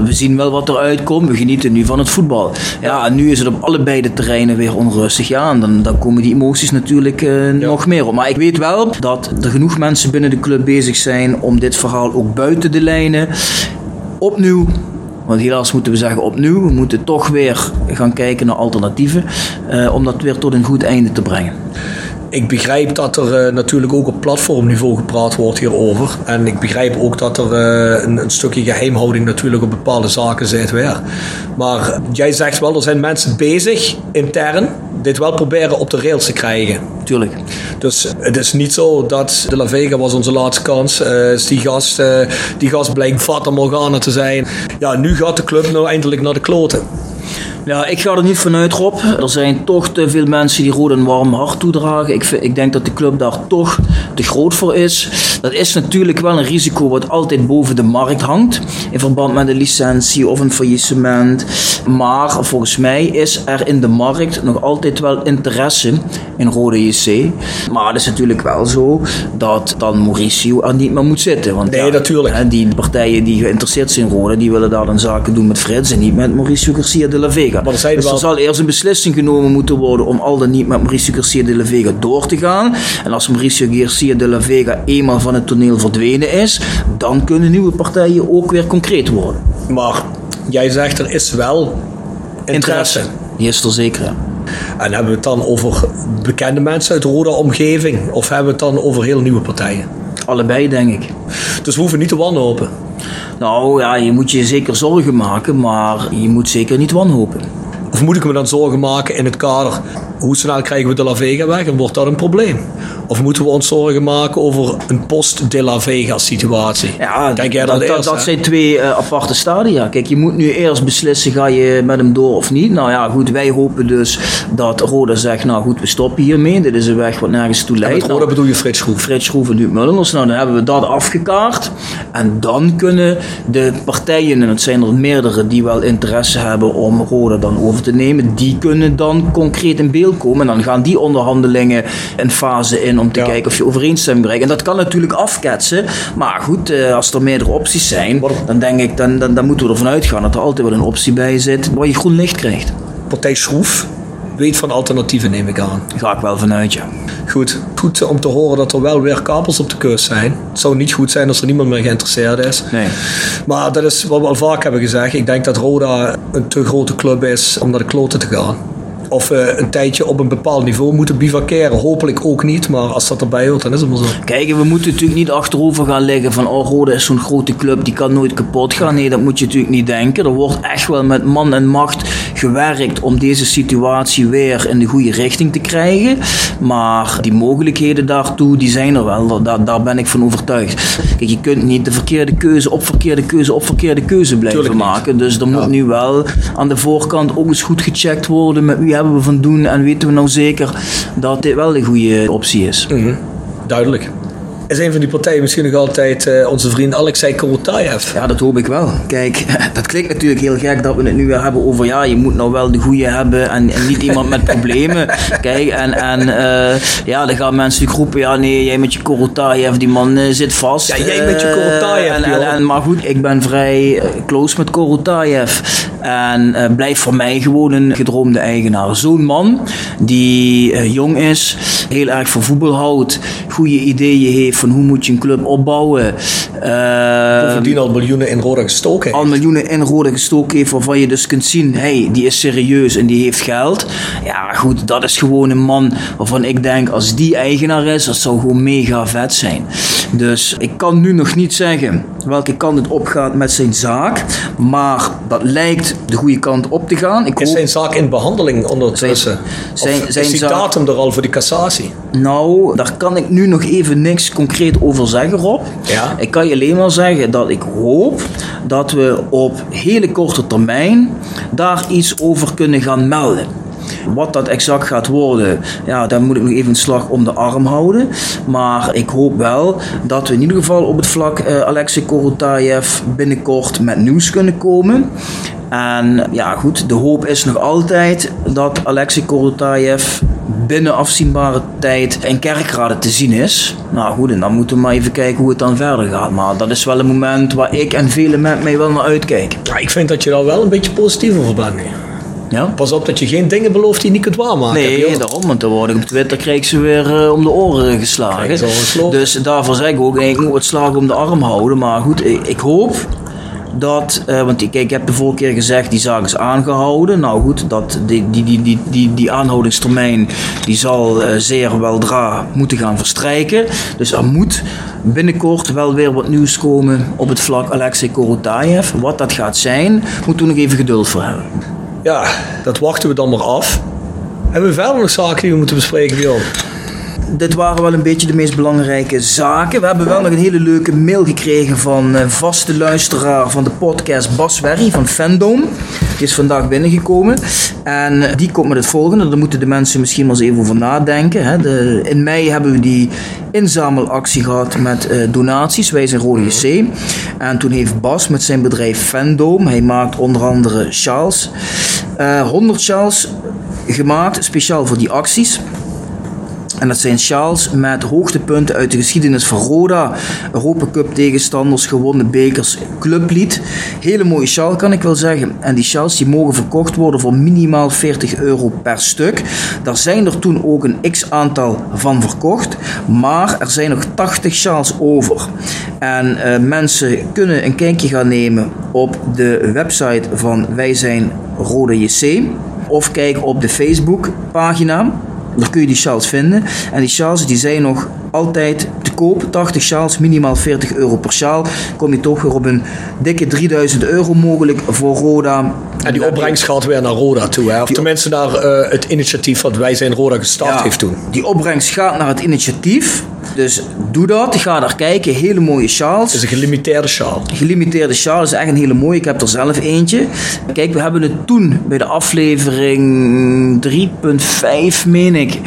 we zien wel wat eruit komt. We genieten nu van het voetbal. Ja, en nu is het op allebei de terreinen weer onrustig. Ja, en dan, dan komen die emoties natuurlijk uh, nog meer op. Maar ik weet wel dat er genoeg mensen binnen de club bezig zijn om dit verhaal ook buiten de lijnen opnieuw Want helaas moeten we zeggen opnieuw, we moeten toch weer gaan kijken naar alternatieven uh, om dat weer tot een goed einde te brengen. Ik begrijp dat er uh, natuurlijk ook op platformniveau gepraat wordt hierover. En ik begrijp ook dat er uh, een, een, stukje geheimhouding natuurlijk op bepaalde zaken zit weer. Maar jij zegt wel, er zijn mensen bezig intern dit wel proberen op de rails te krijgen. Tuurlijk. Dus het is niet zo dat de La Vega was onze laatste kans. Uh, die gast, die gast blijkt Fata Morgana te zijn. Ja, nu gaat de club nou eindelijk naar de kloten. Ja, ik ga er niet vanuit, Rob. Er zijn toch te veel mensen die Rode een warm hart toedragen. Ik, ik denk dat de club daar toch te groot voor is. Dat is natuurlijk wel een risico wat altijd boven de markt hangt. In verband met een licentie of een faillissement. Maar volgens mij is er in de markt nog altijd wel interesse in Rode JC. Maar het is natuurlijk wel zo dat dan Mauricio er niet meer moet zitten. Want nee, ja, natuurlijk. Die partijen die geïnteresseerd zijn in Rode, die willen daar dan zaken doen met Frits en niet met Mauricio Garcia de la Vega. Maar dus er zal eerst een beslissing genomen moeten worden om al dan niet met Mauricio Garcia de la Vega door te gaan. En als Mauricio Garcia de la Vega eenmaal van het toneel verdwenen is, dan kunnen nieuwe partijen ook weer concreet worden. Maar jij zegt er is wel interesse. Die is er zeker. En hebben we het dan over bekende mensen uit de rode omgeving? Of hebben we het dan over heel nieuwe partijen? Allebei, denk ik. Dus we hoeven niet te wanhopen. Nou ja, je moet je zeker zorgen maken, maar je moet zeker niet wanhopen. Of moet ik me dan zorgen maken in het kader hoe snel krijgen we de La Vega weg en wordt dat een probleem? Of moeten we ons zorgen maken over een post-De La Vega situatie? Ja, Denk jij dat, dat, eerst, dat zijn twee uh, aparte stadia. Kijk, je moet nu eerst beslissen, ga je met hem door of niet? Nou ja, goed, wij hopen dus dat Roda zegt, nou goed, we stoppen hiermee. Dit is een weg wat nergens toe leidt. met Roda nou, bedoel je Frits Schroef? Frits Schroef en Mullens. Nou, dan hebben we dat afgekaart. En dan kunnen de partijen, en het zijn er meerdere die wel interesse hebben om Roda dan over te nemen, die kunnen dan concreet in beeld komen. En dan gaan die onderhandelingen een fase in om te kijken of je overeenstemming bereikt. En dat kan natuurlijk afketsen. Maar goed, eh, als er meerdere opties zijn, dan denk ik, dan, dan, dan moeten we ervan uitgaan dat er altijd wel een optie bij zit waar je groen licht krijgt. Partij Schroef weet van alternatieven, neem ik aan. Daar ga ik wel vanuit, ja. Goed. Goed om te horen dat er wel weer kapels op de keus zijn. Het zou niet goed zijn als er niemand meer geïnteresseerd is. Nee. Maar dat is wat we al vaak hebben gezegd. Ik denk dat Roda een te grote club is om naar de kloten te gaan of we een tijdje op een bepaald niveau moeten bivakeren. Hopelijk ook niet, maar als dat erbij hoort, dan is het maar zo. Kijk, we moeten natuurlijk niet achterover gaan liggen van oh, Rode is zo'n grote club, die kan nooit kapot gaan. Nee, dat moet je natuurlijk niet denken. Er wordt echt wel met man en macht gewerkt om deze situatie weer in de goede richting te krijgen. Maar die mogelijkheden daartoe, die zijn er wel. Daar, daar ben ik van overtuigd. Kijk, je kunt niet de verkeerde keuze op verkeerde keuze op verkeerde keuze blijven maken. Dus er moet nu wel aan de voorkant ook eens goed gecheckt worden met wie hebben we van doen en weten we nou zeker dat dit wel een goede optie is. Mm Duidelijk. Is een van die partijen misschien nog altijd uh, onze vriend Alexei Korotayev? Ja, dat hoop ik wel. Kijk, dat klinkt natuurlijk heel gek dat we het nu weer hebben over ja, je moet nou wel de goede hebben en, en niet iemand met problemen. Kijk, en, en uh, ja, dan gaan mensen groepen, ja nee, jij met je Korotayev, die man uh, zit vast. Ja, jij met je Korotayev, en, en, en, Maar goed, ik ben vrij close met Korotayev. En blijft voor mij gewoon een gedroomde eigenaar. Zo'n man die jong is, heel erg van voetbal houdt, goede ideeën heeft van hoe moet je een club opbouwen. Bovendien al miljoenen in rode gestoken heeft. Al miljoenen in rode gestoken heeft waarvan je dus kunt zien, hey, die is serieus en die heeft geld. Ja goed, dat is gewoon een man waarvan ik denk, als die eigenaar is, dat zou gewoon mega vet zijn. Dus ik kan nu nog niet zeggen welke kant het opgaat met zijn zaak. Maar dat lijkt de goede kant op te gaan. Ik is zijn zaak in behandeling ondertussen? Zijn, zijn, zijn datum er al voor die cassatie? Nou, daar kan ik nu nog even niks concreet over zeggen, Rob. Ja. Ik kan je alleen maar zeggen dat ik hoop dat we op hele korte termijn daar iets over kunnen gaan melden. Wat dat exact gaat worden, ja, daar moet ik nog even een slag om de arm houden. Maar ik hoop wel dat we in ieder geval op het vlak uh, Alexei Korotayev binnenkort met nieuws kunnen komen. En ja, goed, de hoop is nog altijd dat Alexei Korotayev binnen afzienbare tijd in kerkraden te zien is. Nou goed, en dan moeten we maar even kijken hoe het dan verder gaat. Maar dat is wel een moment waar ik en velen met mij wel naar uitkijken. Ja, ik vind dat je daar wel een beetje positief over bent. Ja? Pas op dat je geen dingen belooft die je niet kunt waarmaken. Nee, daarom. Want dan word ik op Twitter krijg ze weer uh, om de oren geslagen. Dus daarvoor zeg ik ook, ik moet het slagen om de arm houden. Maar goed, ik, ik hoop dat, uh, want kijk, ik heb de vorige keer gezegd, die zaak is aangehouden. Nou goed, dat, die, die, die, die, die, die aanhoudingstermijn die zal uh, zeer weldra moeten gaan verstrijken. Dus er moet binnenkort wel weer wat nieuws komen op het vlak Alexei Korotayev. Wat dat gaat zijn, moeten we nog even geduld voor hebben. Ja, dat wachten we dan maar af. Hebben we verder nog zaken die we moeten bespreken, Bjorn? Dit waren wel een beetje de meest belangrijke zaken. We hebben wel nog een hele leuke mail gekregen van een vaste luisteraar van de podcast Bas Werry van Fandom. Die is vandaag binnengekomen. En die komt met het volgende. Daar moeten de mensen misschien wel eens even over nadenken. De, in mei hebben we die inzamelactie gehad met uh, donaties. Wij zijn Rode JC. En toen heeft Bas met zijn bedrijf Fandom, hij maakt onder andere uh, 100 sjaals gemaakt, speciaal voor die acties. En dat zijn sjaals met hoogtepunten uit de geschiedenis van Roda. Europa Cup tegenstanders, gewonnen bekers, clublied. Hele mooie sjaal kan ik wel zeggen. En die sjaals die mogen verkocht worden voor minimaal 40 euro per stuk. Daar zijn er toen ook een x aantal van verkocht. Maar er zijn nog 80 sjaals over. En uh, mensen kunnen een kijkje gaan nemen op de website van Wij zijn Rode JC. Of kijk op de Facebook pagina. Daar kun je die sjaals vinden. En die sjaals die zijn nog altijd te koop. 80 sjaals, minimaal 40 euro per sjaal. Kom je toch weer op een dikke 3000 euro mogelijk voor Roda. En die opbrengst gaat weer naar Roda toe. Hè? Of tenminste naar uh, het initiatief wat Wij zijn Roda gestart heeft toen. Die opbrengst gaat naar het initiatief. Dus doe dat. Ga daar kijken. Hele mooie sjaals. Het is een gelimiteerde sjaal. Gelimiteerde sjaal is echt een hele mooie. Ik heb er zelf eentje. Kijk, we hebben het toen bij de aflevering 3.5, meen ik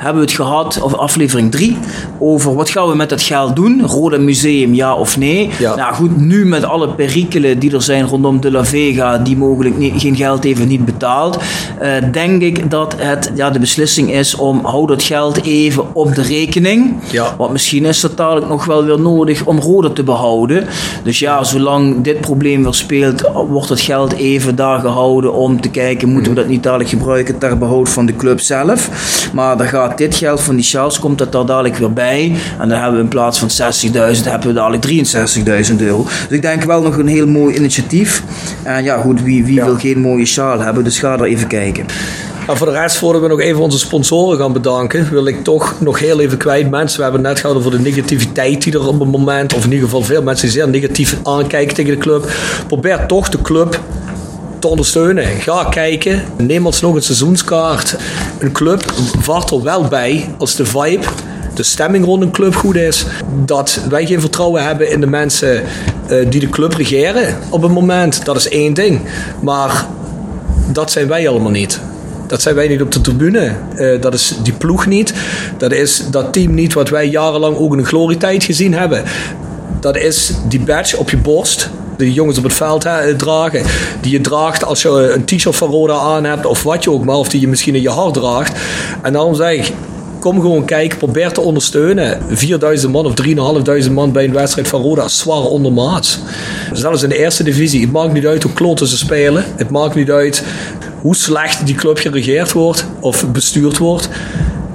hebben we het gehad, of aflevering 3, over wat gaan we met dat geld doen? Rode Museum, ja of nee? Ja. Nou goed, nu met alle perikelen die er zijn rondom De La Vega, die mogelijk niet, geen geld even niet betaald, uh, denk ik dat het ja, de beslissing is om hou dat geld even op de rekening. Ja. Want misschien is dat dadelijk nog wel weer nodig om Rode te behouden. Dus ja, zolang dit probleem weer speelt, wordt het geld even daar gehouden om te kijken, moeten we dat niet dadelijk gebruiken ter behoud van de club zelf. Maar daar gaat dit geld van die shells komt dat daar dadelijk weer bij. En dan hebben we in plaats van 60.000, hebben we dadelijk 63.000 euro. Dus ik denk wel nog een heel mooi initiatief. En ja, goed, wie, wie wil geen mooie sjaal hebben? Dus ga er even kijken. Nou, voor de rest, voordat we nog even onze sponsoren gaan bedanken, wil ik toch nog heel even kwijt. Mensen, we hebben het net gehad over de negativiteit die er op het moment, of in ieder geval veel mensen die zeer negatief aankijken tegen de club. Probeer toch de club te ondersteunen. Ga kijken. Neem alsnog een seizoenskaart. Een club vaart er wel bij als de vibe de stemming rond een club goed is. Dat wij geen vertrouwen hebben in de mensen uh, die de club regeren op het moment. Dat is één ding. Maar dat zijn wij allemaal niet. Dat zijn wij niet op de tribune. Uh, dat is die ploeg niet. Dat is dat team niet wat wij jarenlang ook in een glorietijd gezien hebben. Dat is die badge op je borst de jongens op het veld hè, dragen. Die je draagt als je een t-shirt van Roda aan hebt of wat je ook maar. Of die je misschien in je hart draagt. En daarom zeg ik, kom gewoon kijken, probeer te ondersteunen. 4000 man of 3500 man bij een wedstrijd van Roda is zwaar ondermaats. Zelfs in de eerste divisie. Het maakt niet uit hoe kloten ze spelen. Het maakt niet uit hoe slecht die club geregeerd wordt of bestuurd wordt.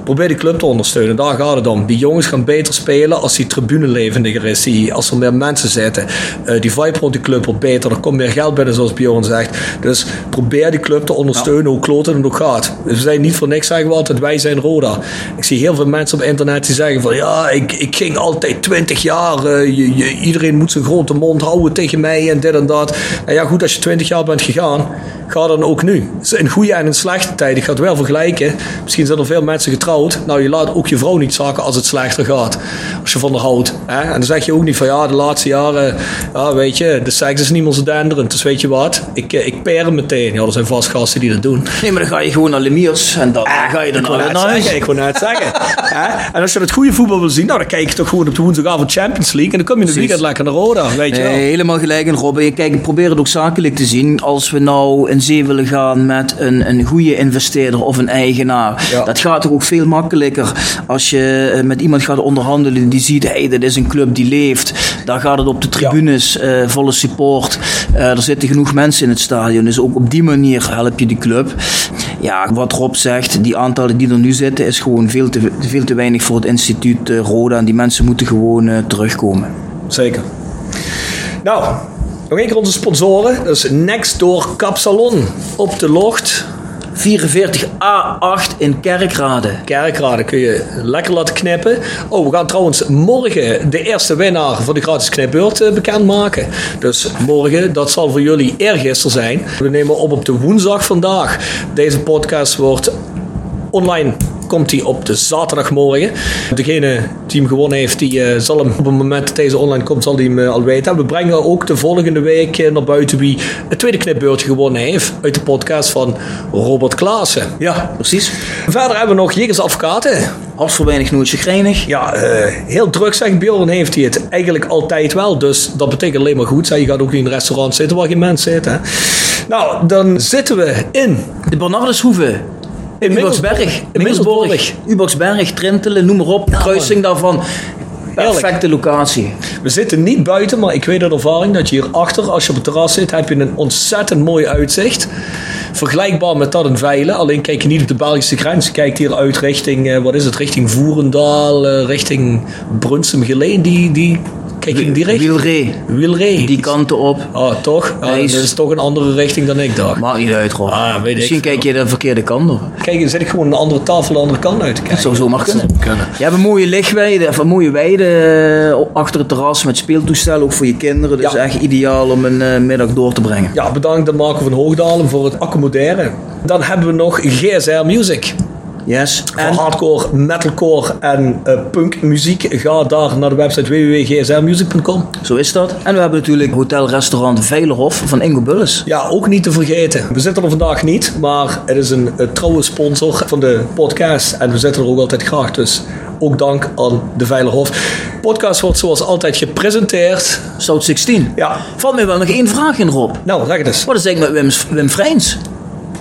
Probeer die club te ondersteunen, daar gaat het om. Die jongens gaan beter spelen als die tribune levendiger is, die, als er meer mensen zitten. Uh, die vibe rond die club wordt beter, er komt meer geld binnen, zoals Bjorn zegt. Dus probeer die club te ondersteunen, hoe kloot het ook gaat. We zijn niet voor niks zeggen we altijd, wij zijn Roda. Ik zie heel veel mensen op internet die zeggen van, ja, ik, ik ging altijd 20 jaar, uh, je, iedereen moet zijn grote mond houden tegen mij en dit en dat. En ja, goed, als je 20 jaar bent gegaan, ga dan ook nu. In goede en in slechte tijden, ik ga het wel vergelijken. Misschien zijn er veel mensen getrouwd nou, je laat ook je vrouw niet zakken als het slechter gaat. Als je van haar houdt. Hè? En dan zeg je ook niet van ja, de laatste jaren, ja, weet je, de seks is niet meer zo denderend. Dus weet je wat, ik, eh, ik per meteen. Ja, er zijn vast gasten die dat doen. Nee, maar dan ga je gewoon naar Lemiers en dan ah, ga je dan naar huis. Ik wil net zeggen. En als je het goede voetbal wil zien, nou, dan kijk je toch gewoon op de woensdagavond Champions League. En dan kom je in de weekend lekker naar Roda, weet je wel. helemaal gelijk in Robben. Kijk, probeer het ook zakelijk te zien. Als we nou in zee willen gaan met een, een goede investeerder of een eigenaar. Dat gaat toch ook veel makkelijker als je eh, met iemand gaat onderhandelen die ziet, hey, dit is een club die leeft. Daar gaat het op de tribunes, uh, volle support. Uh, er zitten genoeg mensen in het stadion. Dus ook op die manier help je die club. Ja, wat Rob zegt, die aantallen die er nu zitten, is gewoon veel te, veel te weinig voor het instituut Roda. En die mensen moeten gewoon terugkomen. Zeker. Nou, Nog één keer onze sponsoren. Dat is Nextdoor Kapsalon op de Locht. 44A8 in Kerkrade. Kerkrade kun je lekker laten knippen. Oh, we gaan trouwens morgen de eerste winnaar van de gratis knipbeurt eh, bekendmaken. Dus morgen, dat zal voor jullie eergisteren zijn. We nemen op op de woensdag vandaag. Deze podcast wordt online komt hij op de zaterdagmorgen. Degene die hem gewonnen heeft, die uh, zal hem op het moment dat deze online komt, zal hij hem uh, al weten. We brengen ook de volgende week uh, naar buiten wie het tweede knipbeurtje gewonnen heeft uit de podcast van Robert Klaassen. Ja, precies. Verder hebben we nog Jegers Advocaten. Hart voor weinig, nooit chagrijnig. Ja, heel druk zegt Bjorn heeft hij het eigenlijk altijd wel. Dus dat betekent alleen maar goed. Je gaat ook niet in een restaurant zitten waar geen mensen zitten. Nou, dan zitten we in... De Bernardeshoeve. In Uboxberg. Middelburg. Uboxberg, Trintelen, noem maar op. Ja, kruising daarvan. Perfecte locatie. We zitten niet buiten, maar ik weet uit ervaring dat je hierachter, als je op het terras zit, heb je een ontzettend mooi uitzicht. Vergelijkbaar met dat in Veilen, alleen kijk je niet op de Belgische grens. Je kijkt hier uit richting, eh, wat is het, richting Voerendaal, eh, richting Brunsum Geleen. Die, die Kijk je direct? Wielree. Die kanten op. Oh, toch? Ah, dat is toch een andere richting dan ik dacht. Maakt niet uit, gewoon. Ah, weet Misschien kijk je de verkeerde kant op. Kijk, dan zit ik gewoon een andere tafel de andere kant uit te kijken. Dat zou zomaar kunnen. kunnen. Je hebt een mooie lichtweide, of een mooie weide eh, achter het terras met speeltoestellen, ook voor je kinderen. Dus echt ideaal om een uh, middag door te brengen. Ja, bedankt aan Marco van Hoogdalen voor het accommoderen. Dan hebben we nog GSR Music. Yes. Voor en... hardcore, metalcore en uh, punkmuziek, ga daar naar de website www.gsrmusic.com. Zo is dat. En we hebben natuurlijk hotel-restaurant Veilerhof van Ingo Bulles. Ja, ook niet te vergeten. We zitten er vandaag niet, maar het is een, een trouwe sponsor van de podcast. En we zitten er ook altijd graag, dus ook dank aan de Veilerhof. De podcast wordt zoals altijd gepresenteerd. South 16. Ja. Valt mij wel nog één vraag in, Rob. Nou, zeg het eens. Wat is eigenlijk met Wim, Wim Vrijns?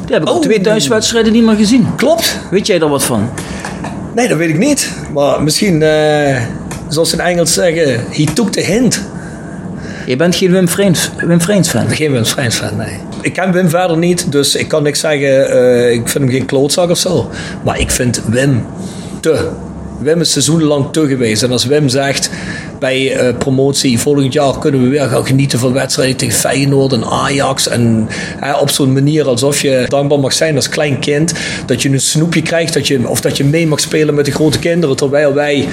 Die heb ik al oh. twee thuiswedstrijden niet meer gezien. Klopt. Weet jij er wat van? Nee, dat weet ik niet. Maar misschien, uh, zoals ze in Engels zeggen, he took the hint. Je bent geen Wim Vreens, Wim fan? Geen Wim Vreens fan, nee. Ik ken Wim verder niet, dus ik kan niks zeggen. Uh, ik vind hem geen klootzak of zo. Maar ik vind Wim te Wim is seizoenlang te geweest. En als Wim zegt bij uh, promotie, volgend jaar kunnen we weer gaan genieten van wedstrijden tegen Feyenoord en Ajax. En op zo'n manier alsof je dankbaar mag zijn als klein kind. Dat je een snoepje krijgt dat je, of dat je mee mag spelen met de grote kinderen. Terwijl wij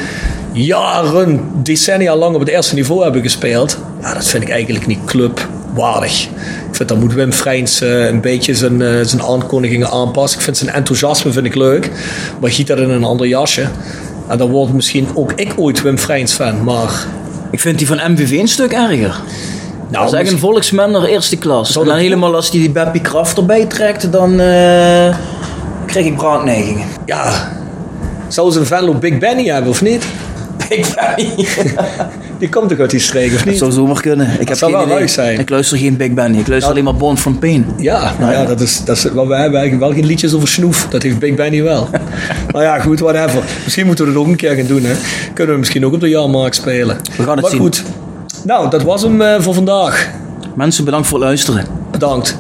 jaren, decennia lang op het eerste niveau hebben gespeeld. Ja, dat vind ik eigenlijk niet clubwaardig. Ik vind dat moet Wim Freins uh, een beetje zijn, uh, zijn aankondigingen aanpassen. Ik vind zijn enthousiasme vind ik leuk. Maar giet dat in een ander jasje. En dan wordt misschien ook ik ooit Wim Freins fan, maar... Ik vind die van MVV een stuk erger. Nou, dat is echt een volksmenner eerste klas. Dan helemaal als hij die Beppie Kraft erbij trekt, dan uh, krijg ik braakneigingen. Ja, zou ze een op Big Benny hebben of niet? Big Benny? Die komt toch uit die streek, of niet? Dat zou zomaar kunnen. Ik heb zou wel zijn. Ik luister geen Big Benny. Ik luister alleen maar Born from Pain. Ja, nou ja, dat is, dat is, wel, wij hebben eigenlijk wel geen liedjes over snoef. Dat heeft Big Benny wel. maar ja, goed, whatever. Misschien moeten we het ook een keer gaan doen. Hè. Kunnen we misschien ook op de jaarmarkt spelen. We gaan het maar zien. goed. Nou, dat was hem uh, voor vandaag. Mensen, bedankt voor het luisteren. Bedankt.